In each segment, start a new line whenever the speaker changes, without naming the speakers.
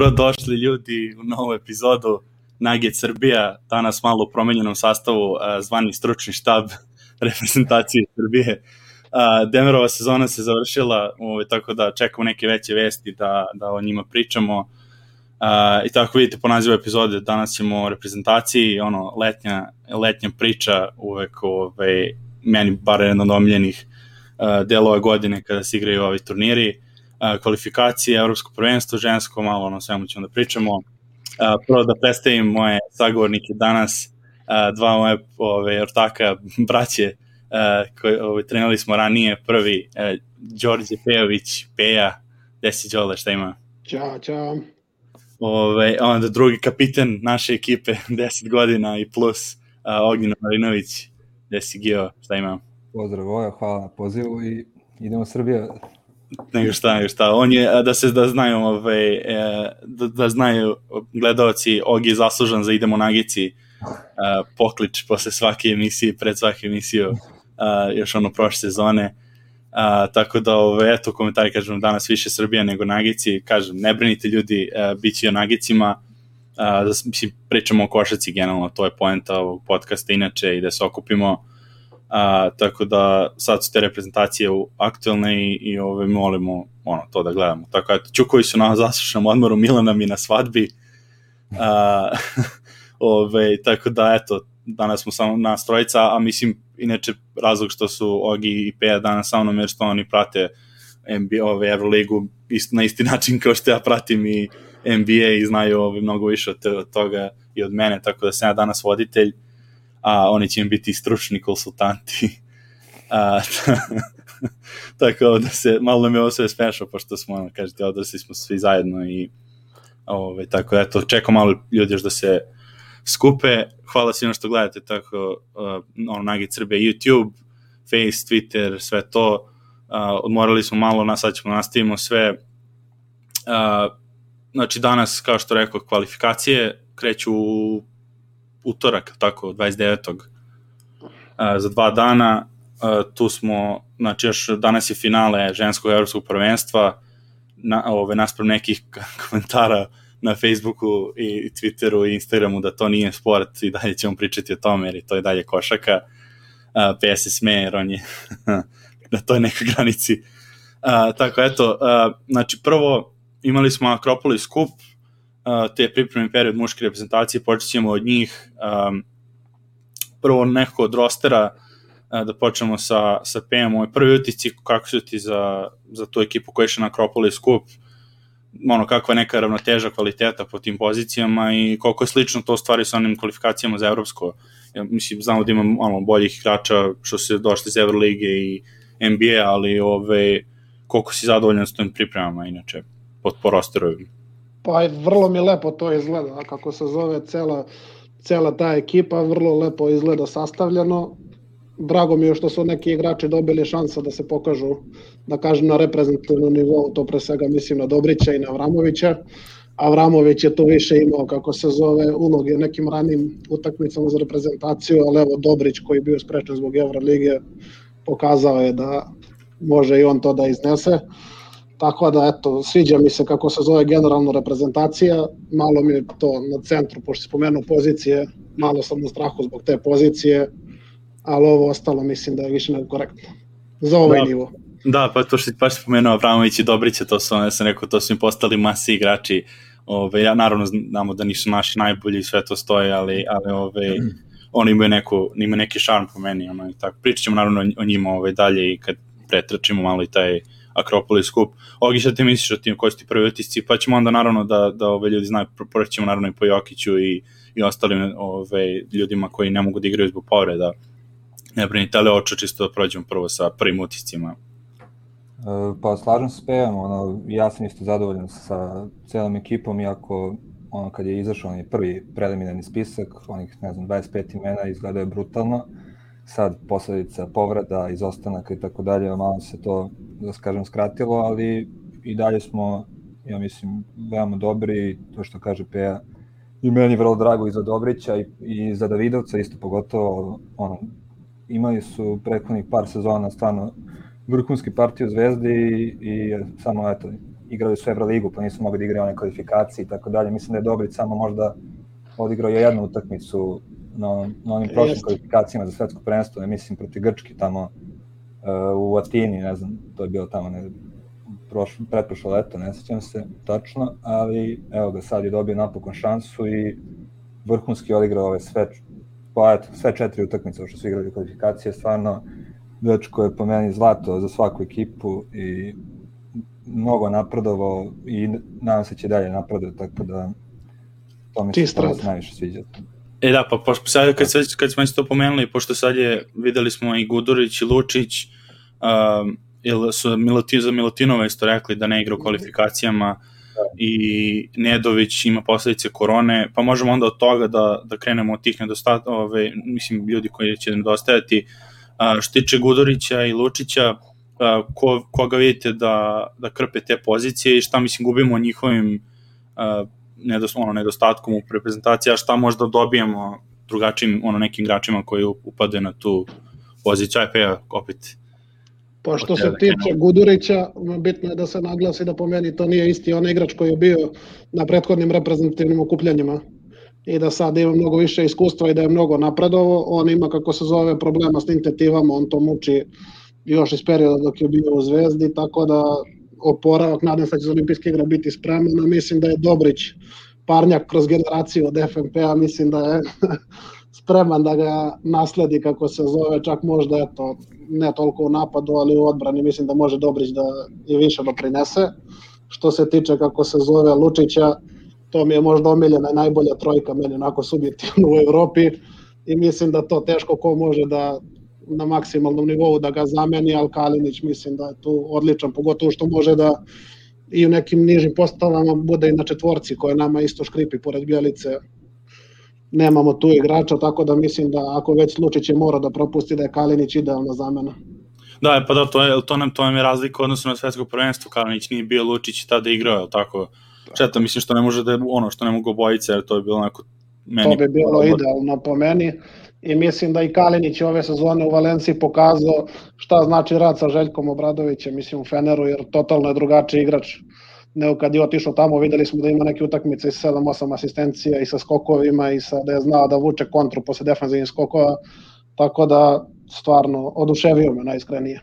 Dobro došli ljudi u novu epizodu Nugget Srbija, danas malo u promenjenom sastavu, zvani stručni štab reprezentacije Srbije. Demerova sezona se završila, ovaj, tako da čekamo neke veće vesti da, da o njima pričamo. I tako vidite po nazivu epizode, danas ćemo o reprezentaciji, ono, letnja, letnja priča uvek ovaj, meni bar jedan od delova godine kada se igraju ovi turniri kvalifikacije, evropsko prvenstvo, žensko, malo ono svemu ćemo da pričamo. Prvo da predstavim moje sagovornike danas, dva moje ove, ortaka, braće, koji ove, trenali smo ranije, prvi Đorđe Pejović, Peja, gde si Đole, šta ima?
Ćao, čao.
Ove, onda drugi kapiten naše ekipe, 10 godina i plus, Ognjeno Marinović, gde si Gio, šta ima?
Pozdrav Voja, hvala na pozivu i idemo Srbija
nego šta, nego šta. On je, da se da znaju, ovaj, e, da, da znaju gledalci, Og je zaslužan za Idemo Nagici e, poklič posle svake emisije, pred svake emisiju, još ono prošle sezone. A, tako da, ove, eto, komentari, kažem, danas više Srbija nego Nagici, kažem, ne brinite ljudi, a, bit će o Nagicima, a, da, mislim, pričamo o košaci generalno, to je poenta ovog podcasta inače i da se okupimo, A, tako da sad su te reprezentacije aktuelne i, i ove, molimo ono, to da gledamo. Tako eto, Čukovi su na zaslušnom odmoru, Milana mi na svadbi. A, ove, tako da eto, danas smo samo na strojica, a mislim, inače razlog što su Ogi i Peja danas sa mnom, jer što oni prate NBA, ove, Euroligu isto, na isti način kao što ja pratim i NBA i znaju ove, mnogo više od, od toga i od mene, tako da sam ja danas voditelj a oni će im biti stručni konsultanti. A, tako da se, malo nam je ovo sve smešao, pošto smo, ono, kažete, odrasli smo svi zajedno i ove, tako da, eto, čekam malo ljudi još da se skupe. Hvala svima što gledate tako, uh, ono, Nagi Srbije, YouTube, Face, Twitter, sve to. Uh, odmorali smo malo, na, sad ćemo nastavimo sve. Uh, znači, danas, kao što rekao, kvalifikacije kreću u utorak, tako, 29. za dva dana, tu smo, znači još danas je finale ženskog evropskog prvenstva, na, ove, naspram nekih komentara na Facebooku i Twitteru i Instagramu da to nije sport i dalje ćemo pričati o tome jer to je dalje košaka. PS se jer on je na toj nekoj granici. Uh, tako, eto, uh, znači prvo imali smo Akropolis Cup, te pripremni period muške reprezentacije, počet ćemo od njih um, prvo nekako od rostera da počnemo sa, sa PM, ovaj prvi utisci kako su ti za, za tu ekipu koja je na Akropolis Cup, ono, kakva neka ravnoteža kvaliteta po tim pozicijama i koliko je slično to stvari sa onim kvalifikacijama za evropsko. Ja, mislim, znamo da imam ono, boljih igrača što se došli iz Evrolige i NBA, ali ove, koliko si zadovoljan s tim pripremama inače, po, po rosteru
Pa vrlo mi lepo to izgleda, kako se zove cela, cela ta ekipa, vrlo lepo izgleda sastavljeno. Drago mi je što su neki igrači dobili šansa da se pokažu, da kažem, na reprezentativnom nivou, to pre svega mislim na Dobrića i na Avramovića. Avramović je to više imao, kako se zove, uloge nekim ranim utakmicama za reprezentaciju, ali evo Dobrić koji je bio sprečen zbog Evrolige pokazao je da može i on to da iznese. Tako da, eto, sviđa mi se kako se zove generalno reprezentacija, malo mi je to na centru, pošto se spomenu pozicije, malo sam na strahu zbog te pozicije, ali ovo ostalo mislim da je više nego korektno. Za ovaj da. nivo.
Da, pa to što ti baš spomenuo Avramović i Dobrića, to su, ja sam rekao, to su im postali masi igrači. Ove, ja naravno znamo da nisu naši najbolji i sve to stoje, ali, ali ove, mm. oni imaju, neku, imaju neki šarm po meni. Ono, i tako. Pričat ćemo naravno o njima ove, dalje i kad pretračimo malo i taj Akropolis Kup. Ogi, šta ti misliš o tim, koji su ti prvi utisci, pa ćemo onda naravno da, da ove ljudi znaju, proćemo naravno i po Jokiću i, i ostalim ove, ljudima koji ne mogu da igraju zbog povreda. Ne brinite, ali očo čisto da prođemo prvo sa prvim utiscima.
E, pa slažem se s Pejem, ono, ja sam isto zadovoljan sa celom ekipom, iako ono, kad je izašao onaj prvi preliminarni spisak, onih, ne znam, 25 imena, izgledao je brutalno sad posledica povreda, izostanaka i tako dalje, malo se to, da skažem, skratilo, ali i dalje smo, ja mislim, veoma dobri, to što kaže Peja, i meni vrlo drago i za Dobrića i, i za Davidovca isto pogotovo, ono, imali su prethodnih par sezona stvarno vrhunski partiju Zvezde i, i samo eto, igrali su Euroligu, pa nisu mogli da igraju one kvalifikacije i tako dalje. Mislim da je Dobrić samo možda odigrao je jednu utakmicu na, na onim prošlim Jest. kvalifikacijama za svetsko prvenstvo, ne mislim protiv Grčki tamo uh, u Atini, ne znam, to je bilo tamo ne, prošlo, pretprošlo leto, ne sećam se tačno, ali evo ga sad je dobio napokon šansu i vrhunski odigrao ove sve, pa eto, sve četiri utakmice što su igrali kvalifikacije, stvarno dečko je po meni zlato za svaku ekipu i mnogo napredovao i nadam se će dalje napredovati, tako da to mi se najviše sviđa.
E da, pa pošto sad kad, sad, kad smo to pomenuli, pošto sad je, videli smo i Gudurić i Lučić, um, ili su Milutin, za Milutinova isto rekli da ne igra u kvalifikacijama i Nedović ima posledice korone, pa možemo onda od toga da, da krenemo od tih nedostata, ove, mislim, ljudi koji će nedostajati. A, što tiče Gudurića i Lučića, a, ko, koga vidite da, da krpe te pozicije i šta, mislim, gubimo njihovim a, nedost, ono, nedostatkom u reprezentaciji, a šta možda dobijemo drugačijim, ono, nekim igračima koji upade na tu poziciju. Aj, pa ja, opet,
Pa što se tiče Gudurića, bitno je da se naglasi da po meni to nije isti on igrač koji je bio na prethodnim reprezentativnim okupljanjima i da sad ima mnogo više iskustva i da je mnogo napredovo. On ima, kako se zove, problema s intetivama, on to muči još iz perioda dok je bio u Zvezdi, tako da oporavak, nadam se da će za olimpijske igre biti spreman, a mislim da je Dobrić parnjak kroz generaciju od FNP-a, mislim da je spreman da ga nasledi kako se zove, čak možda eto, ne toliko u napadu, ali u odbrani mislim da može Dobrić da i više doprinese. Što se tiče kako se zove Lučića, to mi je možda omiljena najbolja trojka meni onako subjektivno u Evropi i mislim da to teško ko može da na maksimalnom nivou da ga zameni, ali Kalinić mislim da je tu odličan, pogotovo što može da i u nekim nižim postavama bude i na četvorci koje nama isto škripi pored Bjelice nemamo tu igrača, tako da mislim da ako već Lučić je mora da propusti da je Kalinić idealna zamena.
Da, pa da, to, je, to, nam, to nam je razlika odnosno na svetsko prvenstvo, Kalinić nije bio Lučić i tada igrao, je tako? Četa, mislim što ne može da je ono što ne mogu bojice, jer to je bilo onako
meni... To bi bilo idealno po meni i mislim da i Kalinić ove sezone u Valenciji pokazao šta znači rad sa Željkom Obradovićem, mislim u Feneru, jer totalno je drugačiji igrač nego kad je otišao tamo, videli smo da ima neke utakmice i 7-8 asistencija i sa skokovima i sa, da je znao da vuče kontru posle defensivnih skokova, tako da stvarno oduševio me najiskrenije.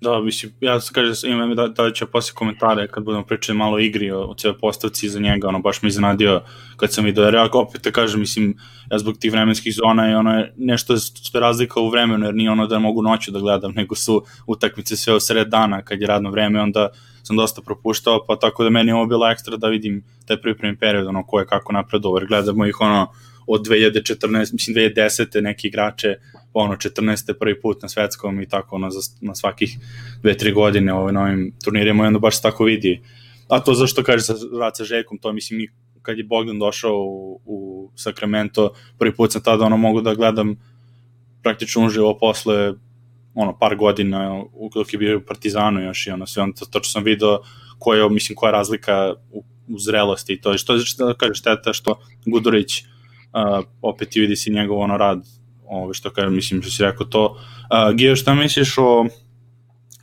Da, mislim, ja se kažem, imam da, da će posle komentare kad budemo pričali malo o igri, o, o cijel postavci za njega, ono, baš me iznenadio kad sam vidio, jer ja opet te kažem, mislim, ja zbog tih vremenskih zona i ono je nešto što je razlika u vremenu, jer nije ono da mogu noću da gledam, nego su utakmice sve u sred dana, kad je radno vreme, onda sam dosta propuštao, pa tako da meni je ovo bilo ekstra da vidim taj pripremni period, ono, ko je kako napredo, jer gledamo ih, ono, od 2014, mislim 2010. neki igrače, ono 14. prvi put na svetskom i tako ono, za, na svakih 2-3 godine ovaj, na ovim turnirima i onda baš se tako vidi. A to zašto kaže sa rad sa Željkom, to mislim mi kad je Bogdan došao u, u Sacramento, prvi put sam tada ono mogu da gledam praktično uživo posle ono par godina dok je bio u Partizanu još i ono sve on to, to što sam video koja mislim koja je razlika u, u zrelosti i to što što da kaže šteta što Gudurić uh, opet vidi se njegov ono rad ovo što kažem, mislim što si rekao to. Uh, Gio, šta misliš o,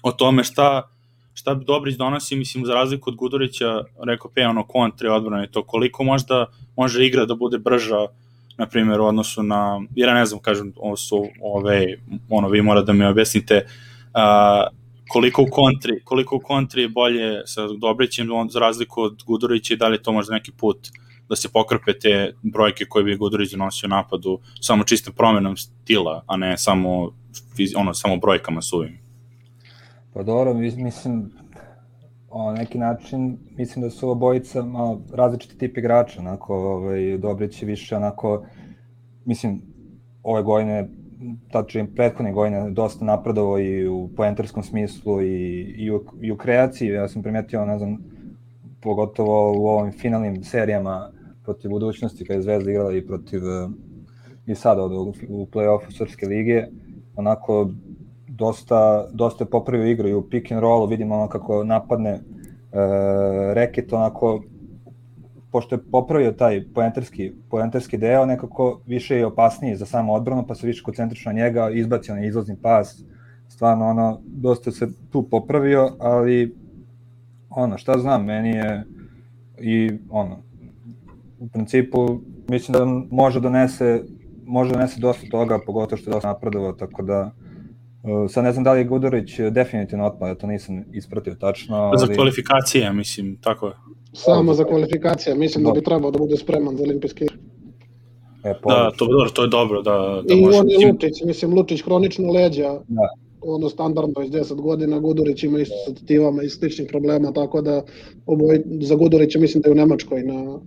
o tome šta, šta Dobrić donosi, mislim, za razliku od Gudurića, rekao pe, ono, kontre, odbrane, to koliko možda može igra da bude brža, na primjer, u odnosu na, jer ja ne znam, kažem, ovo su, ove, ono, vi mora da mi objasnite, uh, koliko u kontri, koliko u kontri je bolje sa Dobrićem za razliku od Gudurića i da li to možda neki put uh, da se pokrpe te brojke koje bi Gudurić donosio napadu samo čistom promenom stila, a ne samo, ono, samo brojkama suvim.
Pa dobro, mislim, o neki način, mislim da su obojica malo različiti tip igrača, onako, ovaj, Dobrić je više onako, mislim, ove godine, tačno prethodne godine dosta napredovo i u poenterskom smislu i, i, u, i u kreaciji, ja sam primetio, ne znam, pogotovo u ovim finalnim serijama protiv budućnosti kada je Zvezda igrala i protiv e, i sada od, u play-offu Srpske lige, onako dosta, dosta je popravio igru i u pick and rollu vidimo ono kako napadne e, reket, onako pošto je popravio taj poenterski, poenterski deo, nekako više je opasniji za samo odbranu, pa se više koncentrično na njega, izbacio na izlazni pas, stvarno ono, dosta se tu popravio, ali ono, šta znam, meni je i ono, u principu mislim da može donese može donese dosta toga, pogotovo što je dosta napredovao, tako da uh, sad ne znam da li je Gudurić definitivno otpada, to nisam ispratio tačno. Ali...
Za kvalifikacije, mislim, tako je.
Samo za kvalifikacije, mislim da bi trebao da bude spreman za olimpijski
E, da, to, dobro, to je dobro. Da, da
I može... on je Lučić, mislim, Lučić hronično leđa, da. ono standardno iz 10 godina, Gudurić ima isto sa tetivama i sličnih problema, tako da oboj, za Gudurića mislim da je u Nemačkoj na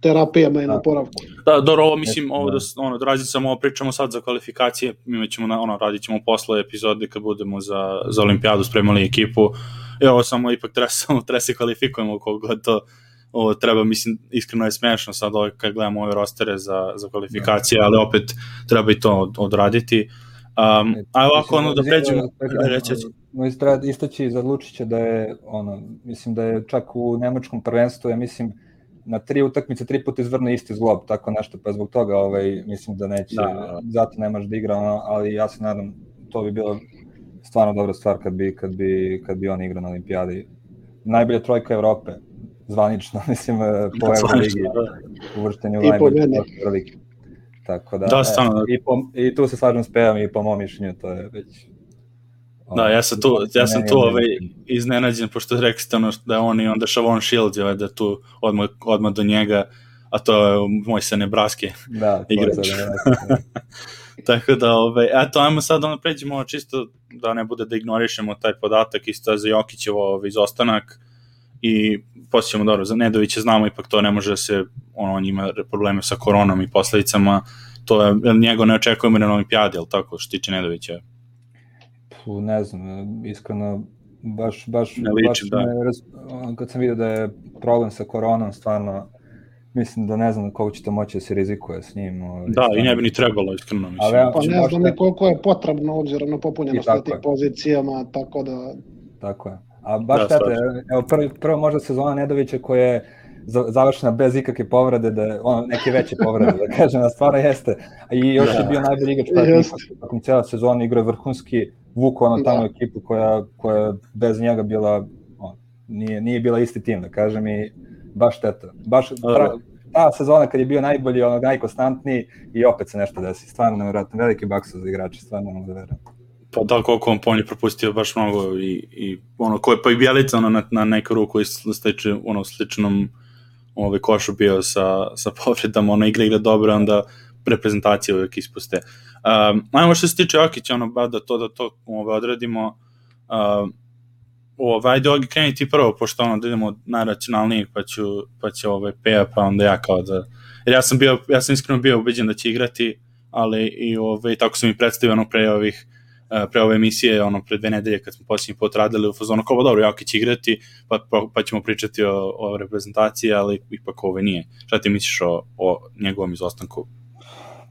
terapijama i na da. poravku.
Da, dobro, ovo mislim, ovo da, ono, da razim samo ovo pričamo sad za kvalifikacije, mi ćemo, na, ono, radit ćemo posle epizode kad budemo za, za olimpijadu spremali ekipu, i ovo samo ipak treba, samo treba se kvalifikujemo koliko god to ovo treba, mislim, iskreno je smešno sad ovo, kad gledamo ove rostere za, za kvalifikacije, ali opet treba i to od, odraditi. Um, a ovako ono da pređemo, da reći
istaći za Lučića da je, ono, mislim da je čak u nemačkom prvenstvu, ja mislim, na tri utakmice tri puta izvrne isti zglob, tako nešto, pa zbog toga ovaj, mislim da neće, da, da. zato nemaš da igra, ono, ali ja se nadam, to bi bilo stvarno dobra stvar kad bi, kad bi, kad bi on igrao na olimpijadi. Najbolja trojka Evrope, zvanično, mislim, e, po Euroligi, da. uvrštenju u najbolju Euroligi. Tako da,
da stvarno.
E, i, po, I tu se slažem s Pevom i po mom mišljenju, to je već
Da, ja sam tu, ja sam tu ovaj, iznenađen, pošto rekli ste ono da je on i onda Shavon Shields, ovaj, da tu odmah, odmah do njega, a to je moj se Nebraske
da,
igrač. Da, Tako da, ovaj, eto, ajmo sad da pređemo čisto da ne bude da ignorišemo taj podatak isto za Jokićevo ovaj, izostanak i posjećamo dobro, za Nedovića znamo ipak to ne može da se, ono, on ima probleme sa koronom i posledicama, to je, njego ne očekujemo na olimpijadi, ali tako, što tiče Nedovića?
Puh, ne znam, iskreno, baš, baš, ne liči, baš da. Me, kad sam vidio da je problem sa koronom, stvarno, mislim da ne znam koliko će to moći da se rizikuje s njim.
Ovaj, da, stvarno. i ne bi ni trebalo, iskreno. Mislim.
Ali, pa ne znam ni koliko je potrebno obzirom na popunjenost na tih pozicijama, tako da...
Tako je. A baš da, tate, evo prvi, prvo možda sezona Nedovića koja je završena bez ikakve povrede, da ono, neke veće povrede, da kažem, da stvarno jeste. I još da. je bio najbolji igrač tokom cijela sezona, igrao vrhunski, vuku ono tamo da. ekipu koja, koja bez njega bila, on, nije, nije bila isti tim, da kažem, i baš šteta. Baš, pra, ta sezona kad je bio najbolji, ono, najkonstantniji i opet se nešto desi. Stvarno nevjerojatno, veliki baksu za igrače, stvarno ne mogu da verujem.
Pa da, koliko on, on je propustio baš mnogo i, i ono, ko je pa i Bjelica ono, na, na neku ruku sliče, ono, sličnom ovaj, košu bio sa, sa povredama, ono, igra igra dobro, onda reprezentacije uvek ispuste. Um, ajmo što se tiče Jokića, ono, ba, da to, da to ovaj, odradimo, um, ovaj, ajde Ogi kreni ti prvo, pošto ono, da idemo najracionalnije, pa ću, pa će ovaj, Peja, pa onda ja kao da, jer ja sam bio, ja sam iskreno bio ubeđen da će igrati, ali i ovaj, tako sam i predstavio ono pre ovih E, pre ove emisije, ono, pre dve nedelje kad smo posljednji put radili u fazonu, kao dobro, Jokić igrati, pa, pa, pa ćemo pričati o, o reprezentaciji, ali ipak ove nije. Šta ti misliš o, o njegovom izostanku?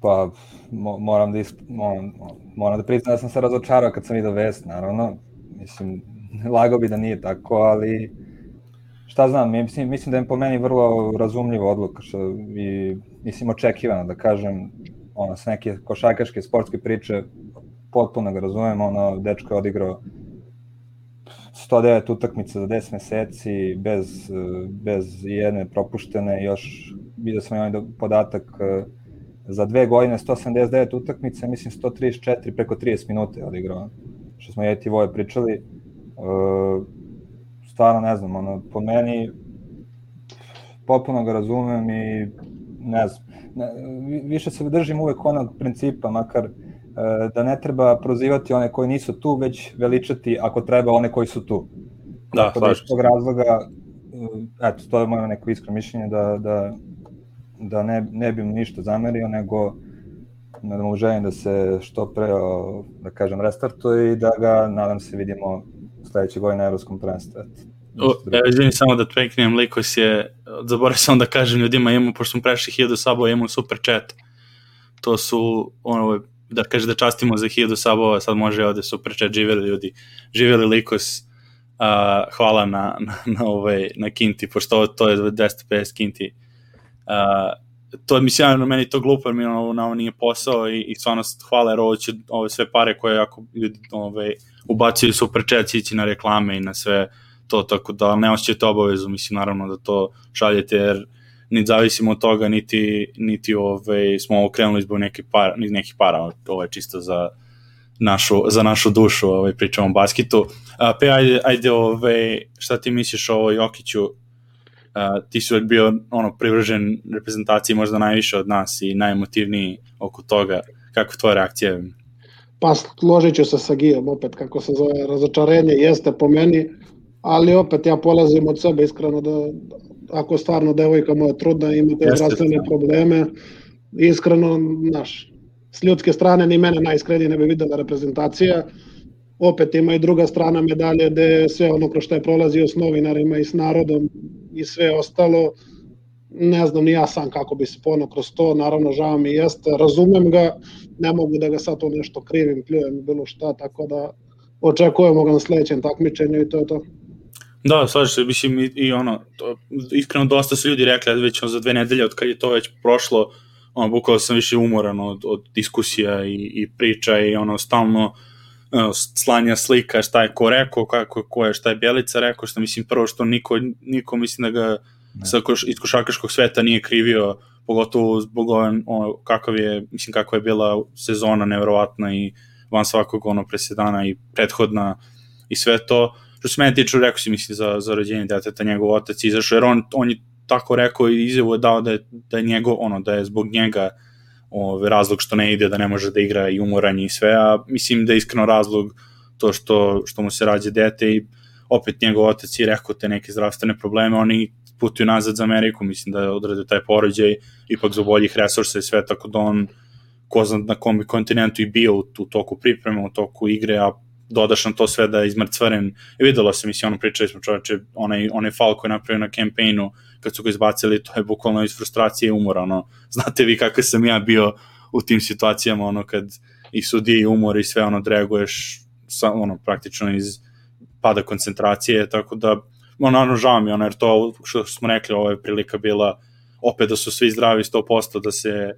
Pa, mo, moram da, isp, moram, da priznam da sam se razočarao kad sam vidio vest, naravno. Mislim, lagao bi da nije tako, ali šta znam, mislim, mislim da je po meni vrlo razumljiva odluka što, i mislim očekivano da kažem ono, sa neke košarkaške sportske priče potpuno ga razumem, ono, dečko je odigrao 109 utakmica za 10 meseci, bez, bez jedne propuštene, još vidio sam ovaj podatak za dve godine 179 utakmice, mislim 134 preko 30 minuta je odigrao, što smo je ti Voje pričali. Stvarno ne znam, ono, po meni potpuno ga razumem i ne znam, ne, više se držim uvek onog principa, makar E, da ne treba prozivati one koji nisu tu, već veličati ako treba one koji su tu.
Da, Tako da
iz tog razloga, e, eto, to je moje neko iskreno mišljenje, da, da, da ne, ne bi mu ništa zamerio, nego da mu želim da se što pre, da kažem, restartuje i da ga, nadam se, vidimo sledeće godine na Evropskom prvenstvu.
Evo, izvini samo da preknem, Likos je, zaboravio sam da kažem ljudima, imamo, pošto smo prešli 1000 sabova, imamo super chat. To su, ono, da kaže da častimo za 1000 sabova, sad može ovde super chat, živeli ljudi, živeli Likos, uh, hvala na, na, na, ovaj, na Kinti, pošto to je 250 Kinti. To mi na meni to glupo, mi ono, ovo nije posao i, i stvarno hvala jer ovo će ove sve pare koje ako ljudi ovaj, ubacuju super chat ići na reklame i na sve to, tako da ne osjećate obavezu, mislim naravno da to šaljete, jer niti zavisimo od toga, niti, niti ove, smo okrenuli zbog neke para, nekih para, ovo je čisto za, našu, za našu dušu, ovaj, pričamo o basketu. A, pe, ajde, ajde ovaj, šta ti misliš o Jokiću? A, ti si uvek bio ono, privržen reprezentaciji možda najviše od nas i najemotivniji oko toga. Kako tvoja reakcija?
Pa složit ću se sa Gijom, opet kako se zove, razočarenje jeste po meni, ali opet ja polazim od sebe iskreno da ako stvarno devojka moja trudna ima te zdravstvene probleme, iskreno, naš, s ljudske strane ni mene najiskrenije ne bi videla reprezentacija. Opet ima i druga strana medalje gde sve ono kroz što je prolazio s novinarima i s narodom i sve ostalo, ne znam ni ja sam kako bi se ponao kroz to, naravno žao mi jeste, razumem ga, ne mogu da ga sad to nešto krivim, pljujem bilo šta, tako da očekujemo ga na sledećem takmičenju i to je to.
Da, slažem se, mislim i, i ono, to, iskreno dosta su ljudi rekli već za dve nedelje od kad je to već prošlo, ono, bukvalo sam više umoran od, od diskusija i, i priča i ono, stalno slanja slika šta je ko rekao, kako, ko je, šta je Bjelica rekao, što mislim prvo što niko, niko mislim da ga ne. sa koš, iz košarkaškog sveta nije krivio, pogotovo zbog on, ono, kakav je, mislim kako je bila sezona nevrovatna i van svakog ono presedana i prethodna i sve to. Što se mene tiče, rekao si mislim za, za rođenje deteta, njegov otac izašao, jer on, on je tako rekao i izjavu je dao da je, da je njegov, ono, da je zbog njega ove, razlog što ne ide, da ne može da igra i umoranje i sve, a mislim da je iskreno razlog to što, što mu se rađe dete i opet njegov otac je rekao te neke zdravstvene probleme, oni putuju nazad za Ameriku, mislim da je odradio taj porođaj, ipak za boljih resursa i sve, tako da on ko zna na kom kontinentu i bio u, u toku pripreme, u toku igre, a dodaš na to sve da je izmrcvaren. I videlo se, mislim, ono pričali smo čoveče, onaj, onaj fal koji je napravio na kampejnu, kad su ga izbacili, to je bukvalno iz frustracije i umora, ono, znate vi kako sam ja bio u tim situacijama, ono, kad i sudije i umor i sve, ono, dreguješ, sa, ono, praktično iz pada koncentracije, tako da, ono, ono, žao mi, ono, jer to, što smo rekli, ovo je prilika bila, opet da su svi zdravi 100%, da se,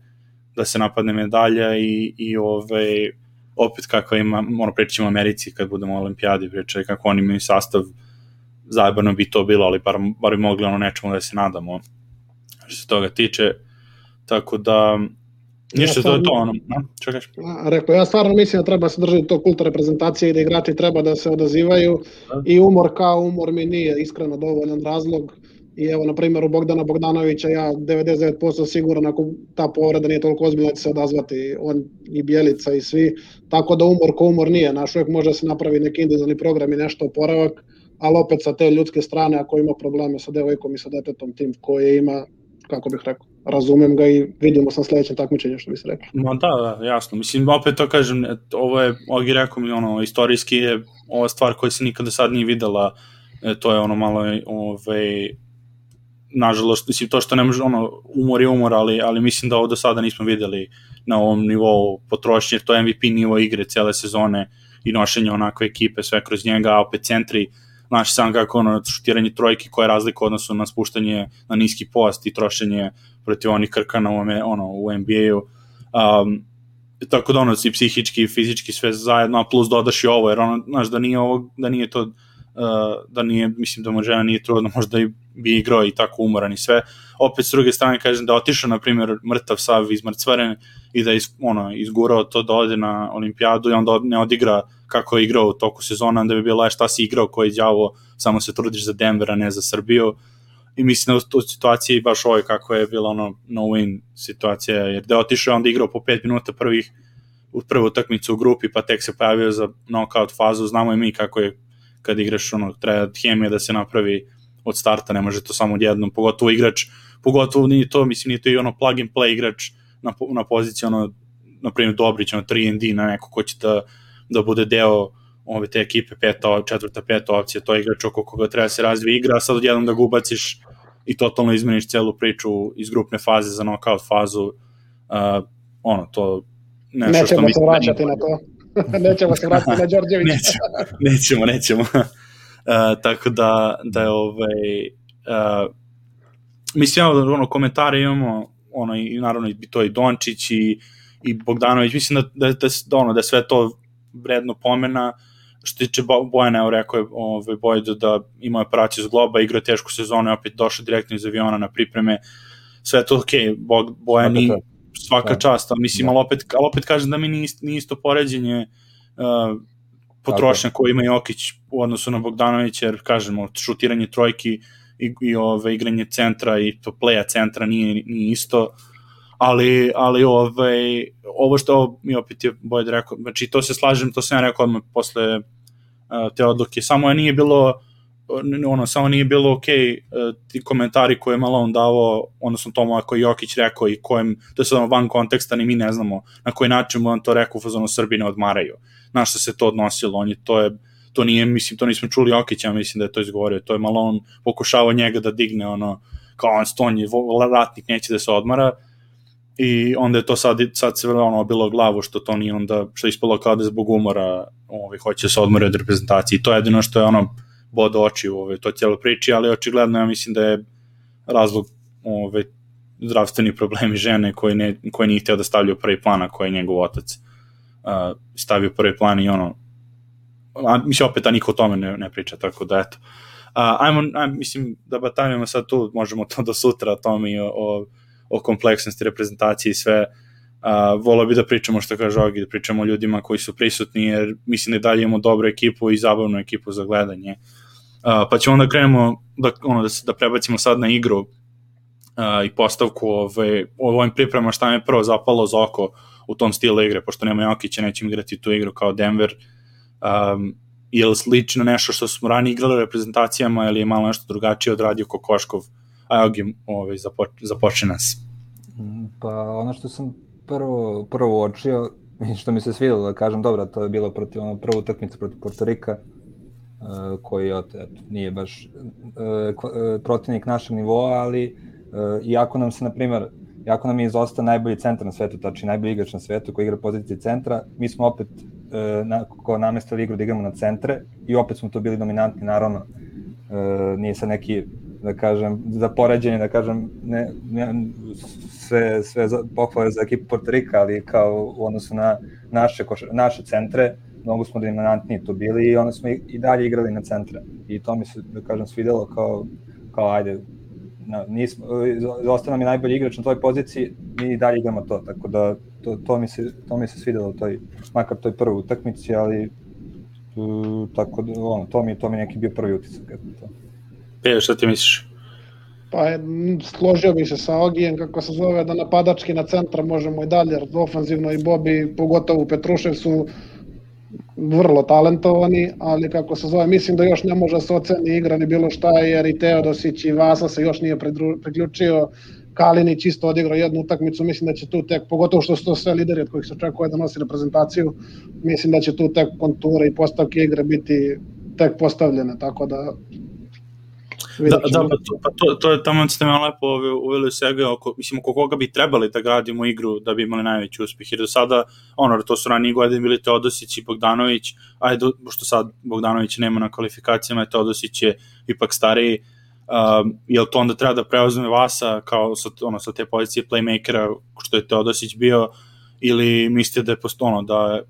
da se napadne medalja i, i ovaj, opet kako ima, ono pričamo o Americi kad budemo u olimpijadi, pričali kako oni imaju sastav, zajebano bi to bilo, ali bar, bar bi mogli ono nečemu da se nadamo što se toga tiče, tako da Ništa, ja to je to, ono, no, čekaš?
Rekao, ja stvarno mislim da treba se držati to kulta reprezentacije i da igrači treba da se odazivaju da. i umor kao umor mi nije iskreno dovoljan razlog I evo, na primjer, u Bogdana Bogdanovića ja 99% siguran ako ta povreda nije toliko ozbiljna da će se odazvati on i Bjelica i svi. Tako da umor ko umor nije. Naš uvijek može da se napravi neki individualni program i nešto oporavak, ali opet sa te ljudske strane ako ima probleme sa devojkom i sa detetom tim koje ima, kako bih rekao, razumem ga i vidimo sa sledećem takmičenju što bi se rekao.
Ma da, da, jasno. Mislim, opet to kažem, ovo je, Ogi rekao mi, ono, istorijski je ova stvar koja se nikada sad nije videla, e, to je ono malo, ovaj, nažalost, mislim, to što ne može, ono, umor je umor, ali, ali mislim da ovo do sada nismo videli na ovom nivou potrošnje, to je MVP nivo igre cele sezone i nošenje onakve ekipe, sve kroz njega, a opet centri, znaš sam kako ono, šutiranje trojke koja je razlika odnosno na spuštanje na niski post i trošenje protiv onih krkana u, ono, u NBA-u. Um, tako da ono, i psihički i fizički sve zajedno, a plus dodaš i ovo, jer ono, znaš, da nije ovo, da nije to Uh, da nije, mislim da mu žena nije trudna, možda i bi igrao i tako umoran i sve. Opet s druge strane kažem da otišao, na primjer, mrtav sav iz mrcvaren i da je ono, izgurao to da ode na olimpijadu i onda ne odigra kako je igrao u toku sezona, onda bi bila šta si igrao, koji đavo, samo se trudiš za Denver, a ne za Srbiju. I mislim da u toj situaciji baš ovo kako je bila ono no-win situacija, jer da je otišao onda igrao po 5 minuta prvih u prvu utakmicu u grupi, pa tek se pojavio za knockout fazu, znamo i mi kako je kad igraš, ono, treba hemija da se napravi od starta, ne može to samo odjednom, pogotovo igrač, pogotovo nije to, mislim, nije to i ono plug and play igrač na, na poziciji, ono, na primjer Dobrić, ono 3 na neko ko će da, da bude deo ove te ekipe, peta, četvrta, peta opcija, to je igrač oko koga treba da se razvije igra, a sad odjednom da ga ubaciš i totalno izmeniš celu priču iz grupne faze za knockout fazu, uh, ono, to
nešto Nećemo što mi... se vraćati na to. nećemo se vratiti na Đorđevića.
nećemo, nećemo, nećemo. Uh, tako da, da je ovaj... Uh, mislim, ono, komentare imamo, ono, i naravno, i to i Dončić i, i Bogdanović, mislim da, da, da, da, ono, da sve to vredno pomena, što tiče Bojana, evo rekao je ovaj, Bojdo da ima operaciju s globa, igra tešku sezonu, opet došao direktno iz aviona na pripreme, sve to ok, Bojan i svaka da. čast, ali mislim, da. ali opet, ali opet kažem da mi nije isto, nije isto poređenje uh, potrošnja koje ima Jokić u odnosu na Bogdanovića, jer kažemo, šutiranje trojki i, i ove, igranje centra i to playa centra nije, nije isto, ali, ali ovaj, ovo što mi opet je Bojed rekao, znači to se slažem, to sam ja rekao odmah posle uh, te odluke, samo je nije bilo ono, samo nije bilo ok uh, ti komentari koje je malo on davao, odnosno tomu ako je Jokić rekao i kojem, to je sad van konteksta, ni mi ne znamo na koji način mu on to rekao u fazonu Srbi ne odmaraju. Na što se to odnosilo, on je, to je, to nije, mislim, to nismo čuli Jokića, mislim da je to izgovorio, to je malo on pokušavao njega da digne, ono, kao on stonji, ratnik neće da se odmara, i onda je to sad, sad se ono bilo glavu što to nije onda, što je ispalo kao da zbog umora ovaj, hoće da se odmori od reprezentacije i to je jedino što je ono bod oči u ovaj, to cijelo priči, ali očigledno ja mislim da je razlog ovaj, zdravstveni problemi žene koji, ne, koji nije htio da stavlja u prvi plan, a koji je njegov otac uh, stavio u prvi plan i ono, a, mislim opet, a niko o tome ne, ne priča, tako da eto. Uh, ajmo, ajmo, mislim, da batanjamo sad tu, možemo to do sutra o tome i o, o o kompleksnosti reprezentacije i sve, uh, volao bi da pričamo što kaže Ogi, da pričamo o ljudima koji su prisutni, jer mislim da dalje imamo dobru ekipu i zabavnu ekipu za gledanje. Uh, pa ćemo onda krenemo da, ono, da, se, da prebacimo sad na igru uh, i postavku ove, o ovim pripremama šta me prvo zapalo za oko u tom stilu igre, pošto nema Jokića, nećemo igrati tu igru kao Denver. Um, je li slično nešto što smo ranije igrali reprezentacijama ili je malo nešto drugačije odradio Kokoškov a evo gi, ovaj, započ, započne nas.
Pa ono što sam prvo, prvo uočio, što mi se svidelo da kažem, dobro, to je bilo protiv ono prvu utakmicu protiv Portorika, uh, koji eto, nije baš uh, protivnik našeg nivoa, ali uh, iako nam se, na primer, iako nam je izosta najbolji centar na svetu, tači najbolji igrač na svetu koji igra poziciji centra, mi smo opet uh, na, ko namestili igru da igramo na centre i opet smo to bili dominantni, naravno. Uh, nije sa neki da kažem, za poređenje, da kažem, ne, ne, sve, sve za, pohvale za ekipu Portorika, ali kao u odnosu na naše, koš, naše centre, mnogo smo dominantniji tu bili i onda smo i, i dalje igrali na centre. I to mi se, da kažem, svidelo kao, kao ajde, na, nismo, zostao nam je najbolji igrač na toj poziciji, mi i dalje igramo to, tako da to, to, mi, se, to mi se svidelo, toj, makar toj prvoj utakmici, ali tako da, ono, to mi, to mi neki bio prvi utisak. To.
Pejo, šta ti misliš?
Pa je, složio bi se sa Ogijem, kako se zove, da napadački na centra možemo i dalje, jer ofanzivno i Bobi, pogotovo Petrušev su vrlo talentovani, ali kako se zove, mislim da još ne može da se oceni igra ni bilo šta, jer i Teodosić i Vasa se još nije priključio, Kalinić isto odigrao jednu utakmicu, mislim da će tu tek, pogotovo što su to sve lideri od kojih se očekuje da nosi reprezentaciju, mislim da će tu tek konture i postavke igre biti tek postavljene, tako da
Da, da, pa to, pa to, to je tamo ste me lepo uveli svega, oko, mislim, oko koga bi trebali da gradimo igru da bi imali najveći uspeh, jer do sada, ono, to su ranije godine bili Teodosić i Bogdanović, ajde, što sad Bogdanović nema na kvalifikacijama, Teodosić je ipak stariji, um, jel to onda treba da preuzme Vasa kao sa, ono, sa te pozicije playmakera, što je Teodosić bio, ili mislite da je posto, ono, da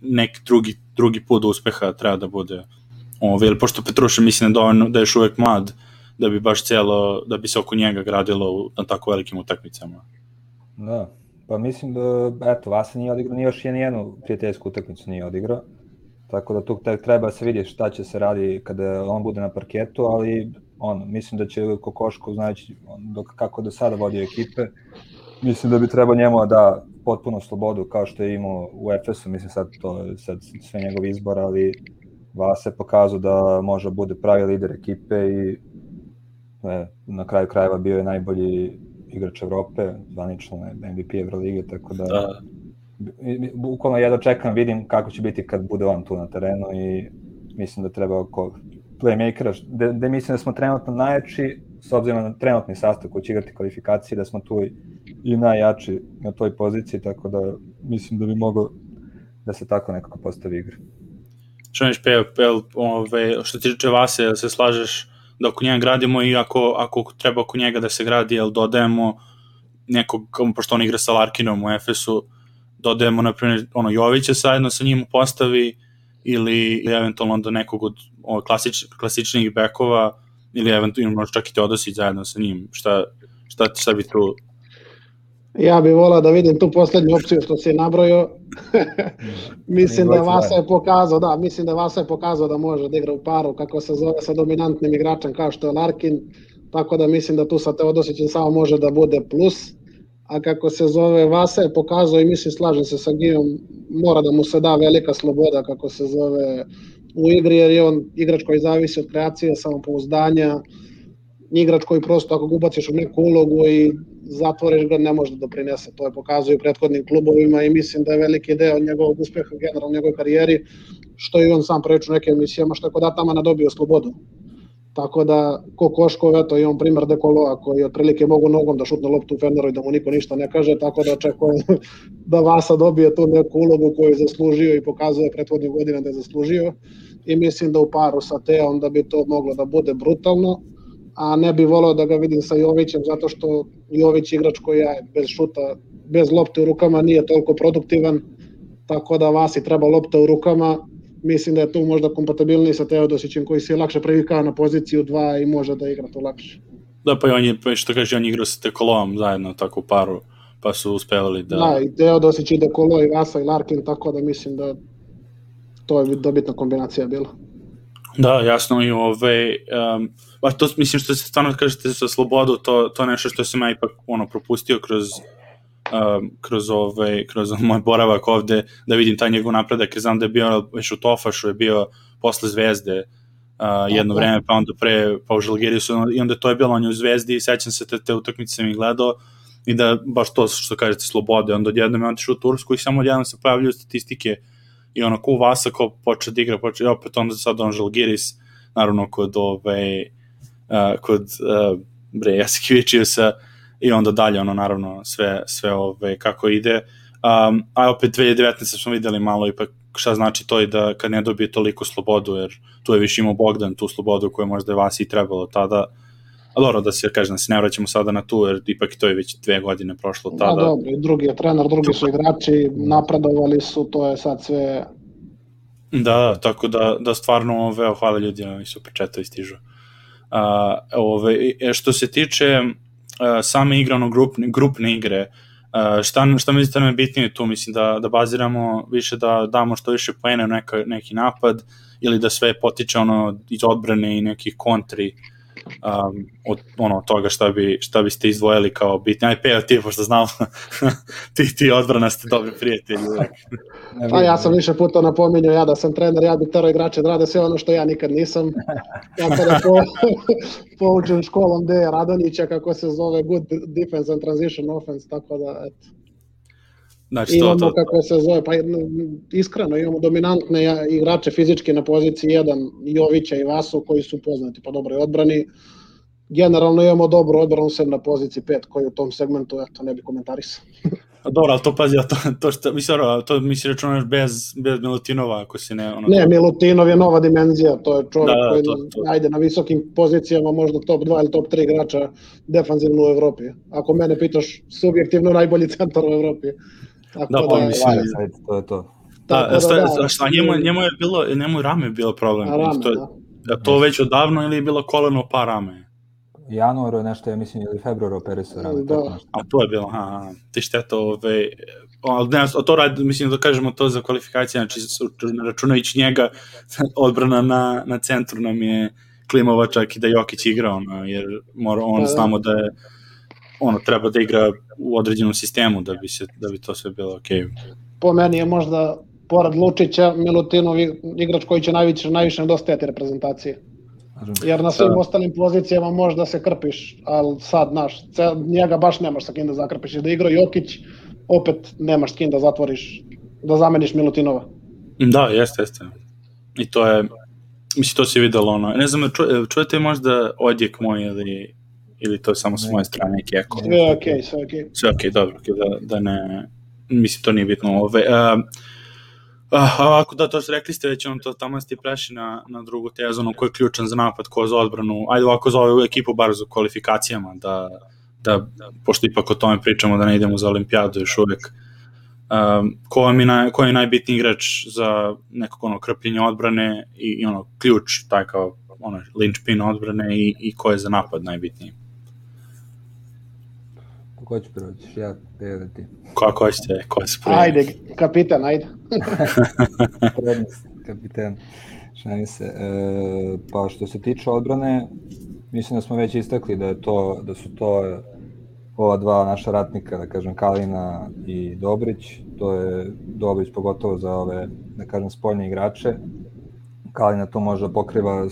neki drugi, drugi put uspeha treba da bude Ove, ili pošto Petruša mislim da, da je još uvek mlad, da bi baš celo, da bi se oko njega gradilo u, na tako velikim utakmicama.
Da, pa mislim da, eto, Vasa nije odigrao, ni još jednu prijateljsku utakmicu nije odigrao, tako da tu treba se vidjeti šta će se radi kada on bude na parketu, ali on, mislim da će Kokoško, znajući dok, kako do sada vodio ekipe, mislim da bi trebao njemu da potpuno slobodu kao što je imao u Efesu, mislim sad to sad sve njegov izbor, ali Vasa je pokazao da može da bude pravi lider ekipe i ne, na kraju krajeva bio je najbolji igrač Evrope, zvanično MVP Evrolige, tako da, da. bukvalno ja čekam, vidim kako će biti kad bude on tu na terenu i mislim da treba oko playmakera, da, da mislim da smo trenutno najjači, s obzirom na trenutni sastav koji će igrati kvalifikacije, da smo tu i, najjači na toj poziciji, tako da mislim da bi mogao da se tako nekako postavi igra
što neš pe, pe, ove, što ti tiče Vase, se slažeš da oko njega gradimo i ako, ako treba oko njega da se gradi, jel dodajemo nekog, pošto on igra sa Larkinom u Efesu, dodajemo, na primjer, ono, Jovića zajedno sa njim u postavi ili eventualno do nekog od klasič, klasičnih bekova ili eventualno čak i Teodosić zajedno sa njim. Šta, šta, šta bi tu
Ja bih volao da vidim tu poslednju opciju što si nabrojio. mislim da Vasa je pokazao, da, mislim da Vasa je pokazao da može da igra u paru, kako se zove, sa dominantnim igračem kao što je Larkin, tako da mislim da tu sa Teodosićem samo može da bude plus. A kako se zove Vasa je pokazao i mislim slažem se sa Gijom, mora da mu se da velika sloboda kako se zove u igri, jer je on igrač koji zavisi od kreacije, samopouzdanja, igrač koji prosto ako ga ubaciš u neku ulogu i zatvoriš ga, ne može da doprinese. To je pokazuje u prethodnim klubovima i mislim da je veliki deo njegovog uspeha generalno u njegovoj karijeri, što je on sam preču u nekim emisijama, što je kod Atamana dobio slobodu. Tako da, ko Koškov, eto, imam primer Dekoloa koji otprilike mogu nogom da šutne loptu u Feneru i da mu niko ništa ne kaže, tako da očekujem da Vasa dobije tu neku ulogu koju je zaslužio i pokazuje prethodnih godina da je zaslužio i mislim da u paru sa Teom da bi to moglo da bude brutalno a ne bi volao da ga vidim sa Jovićem zato što Jović igrač koji je bez šuta, bez lopte u rukama nije toliko produktivan, tako da Vasi treba lopta u rukama. Mislim da je tu možda kompatibilniji sa Teodosićem koji se lakše previkao na poziciju 2 i može da igra to lakše.
Da, pa i on je, pa što kaže, on igrao sa Tekolovom zajedno tako paru, pa su uspevali da...
Da, i Teodosić i Dekolo i Vasa i Larkin, tako da mislim da to je dobitna kombinacija bila.
Da, jasno i ove, um, pa to mislim što se stvarno kažete sa slobodu, to, to nešto što sam ja ipak ono, propustio kroz um, kroz ove, kroz moj boravak ovde, da vidim taj njegov napredak, jer znam da je bio već u Tofašu, je bio posle Zvezde, uh, jedno vreme, pa onda pre, pa u Žalgirisu, i onda to je bilo on je u Zvezdi i sećam se te, te utakmice sam ih gledao, i da baš to što kažete slobode, onda odjednom je otišao u Tursku i samo odjednom se pojavljaju statistike i ono ko Vasa ko počne da igra, počne, opet onda sad on Žalgiris, naravno kod ove, uh, kod uh, bre Jaskivičiusa i onda dalje ono naravno sve, sve ove, kako ide. Um, a opet 2019 smo videli malo ipak šta znači to i da kad ne dobije toliko slobodu, jer tu je više imao Bogdan tu slobodu koju možda je Vasi i trebalo tada, A dobro, da se kažem, da se ne vraćamo sada na tu, jer ipak to je već dve godine prošlo
Da,
tada.
dobro, i drugi je trener, drugi su igrači, napredovali su, to je sad sve
Da, da, tako da, da stvarno, ove, hvala ljudi, oni su pečetovi stižu. A, ove, e, što se tiče a, same igrano grupne, grupne igre, a, šta, šta mislite nam je bitnije tu? Mislim da, da baziramo više da damo što više poene u neka, neki napad ili da sve potiče ono iz odbrane i nekih kontri um, od ono toga šta bi šta biste izdvojili kao bitni aj peo ti pošto znam ti ti odbrana ste dobri prijatelji.
Pa ja sam više puta napominjao ja da sam trener, ja bih tero igrače da rade sve ono što ja nikad nisam. Tako da po, poučen školom D. Radonića kako se zove Good Defense and Transition Offense, tako da eto.
Znači,
imamo
to, to,
kako se zove, pa iskreno imamo dominantne igrače fizički na poziciji 1, Jovića i Vasu koji su poznati po dobroj odbrani. Generalno imamo dobru odbranu sem na poziciji 5 koji u tom segmentu, eto, ne bi komentarisao.
Dobro, ali to pazi, to, to, što, mislim, to mi se računaš bez, bez Milutinova, ako se ne... Ono,
ne, Milutinov je nova dimenzija, to je čovjek
Da, da,
koji,
to- to.
ajde, na visokim pozicijama, možda top 2 ili top 3 igrača defanzivno u Evropi. Ako mene pitaš, subjektivno najbolji centar u Evropi. Tako
Da, pa mislim-
Valja sad, to je to.
Da,
tako
šta,
da,
da, šta, njemu, njemu je bilo, njemu je rame bilo problem.
A rame,
to, je,
da.
da. to već odavno ili je bilo koleno pa rame?
Januar je nešto, ja mislim, ili februar operisao rame,
Da.
tako.
A to je bilo, aha, aha. ti šteta, ove, ali ne, to radi, mislim da kažemo to za kvalifikacije, znači računajući njega, odbrana na, na centru nam je klimova čak i da Jokić igra, ono, jer mora, on
Pa da.
znamo da je ono, treba da igra u određenom sistemu da bi, se, da bi to sve bilo okej.
Po meni je možda, pored Lučića, Milutinov igrač koji će najviše, najviše nedostajati reprezentacije. Jer na svim
Da.
ostalim pozicijama možda se krpiš, ali sad, naš, njega baš nemaš sa kim da zakrpiš. I da igra Jokić, opet nemaš s kim da zatvoriš, da zameniš Milutinova.
Da, jeste, jeste. I to je, mislim, to se videlo, ono, ne znam, ču, čujete možda odjek moj ili, ili to je samo s moje strane neki eko?
Sve okay, sve. Okay.
Sve okej, dobro, okej, da, da ne, mislim, to nije bitno. Ove, a, a, ovako, da, to što rekli ste već, on to tamo ste prešli na, na drugu tezu, ono, ko je ključan za napad, ko za odbranu, ajde ovako za ovu ekipu, bar za kvalifikacijama, da, da, pošto ipak o tome pričamo, da ne idemo za olimpijadu još uvek, Um, ko, vam je naj, ko je najbitniji igrač za nekog ono krpljenje odbrane i, i ono ključ, taj kao ono linčpin odbrane i, i ko je za napad najbitniji?
Ko će proći? Ja, Pele, ti.
Ko hoćete? Ko se prvi?
Ajde, kapitan, ajde.
Prednost, kapitan. Šalim se. E, pa što se tiče odbrane, mislim da smo već istakli da je to da su to ova dva naša ratnika, da kažem Kalina i Dobrić, to je Dobrić pogotovo za ove, da kažem, spoljne igrače. Kalina to može da pokriva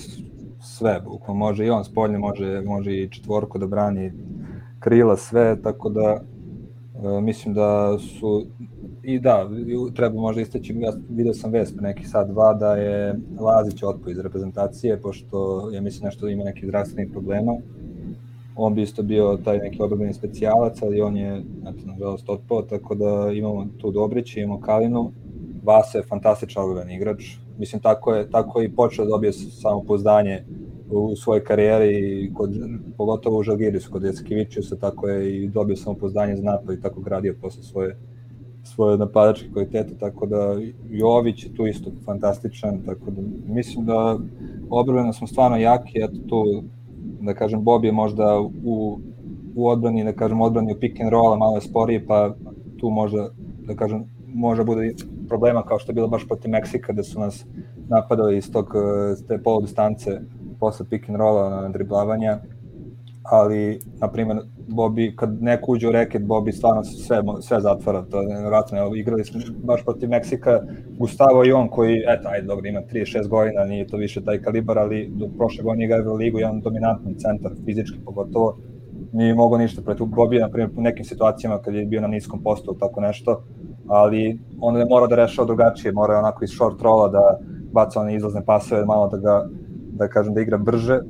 sve, bukvalno može i on spoljne, može, može i četvorku da brani krila, sve, tako da e, mislim da su i da, treba možda istaći, ja video sam vest pre nekih sad dva da je Lazić otpo iz reprezentacije, pošto ja mislim nešto da ima nekih zdravstvenih problema. On bi isto bio taj neki obrambeni specijalac, ali on je, eto, nažalost, otpao, tako da imamo tu Dobrića, imamo Kalinu. Vasa je fantastičan obrambeni igrač. Mislim, tako je, tako je i počeo da dobije samopouzdanje u svojoj karijeri, kod, pogotovo u Žalgirisu, kod Jackevičiusa, tako je i dobio samopouzdanje za napad i tako gradio posle svoje svoje napadačke kvalitete, tako da Jović je tu isto fantastičan, tako da mislim da odbrana smo stvarno jaki, eto tu, da kažem, Bob je možda u, u odbrani, da kažem, odbrani u pick and roll, malo je sporiji, pa tu možda, da kažem, može bude problema kao što je bilo baš protiv Meksika, da su nas napadali iz tog, te polu distance posle pick and rolla na driblavanja, ali, na primjer, Bobi, kad neko uđe u reket, Bobi stvarno sve, sve zatvara, to je nevjerojatno, evo, igrali smo baš protiv Meksika, Gustavo i on koji, eto, ajde, dobro, ima 36 godina, nije to više taj kalibar, ali do prošle godine igra u ligu, jedan dominantni centar, fizički pogotovo, nije mogo ništa protiv Bobi, na primjer, u nekim situacijama kad je bio na niskom postu, tako nešto, ali on je morao da rešava drugačije, mora onako iz short rolla da baca one izlazne pasove, malo da ga, da kažem, da igra brže,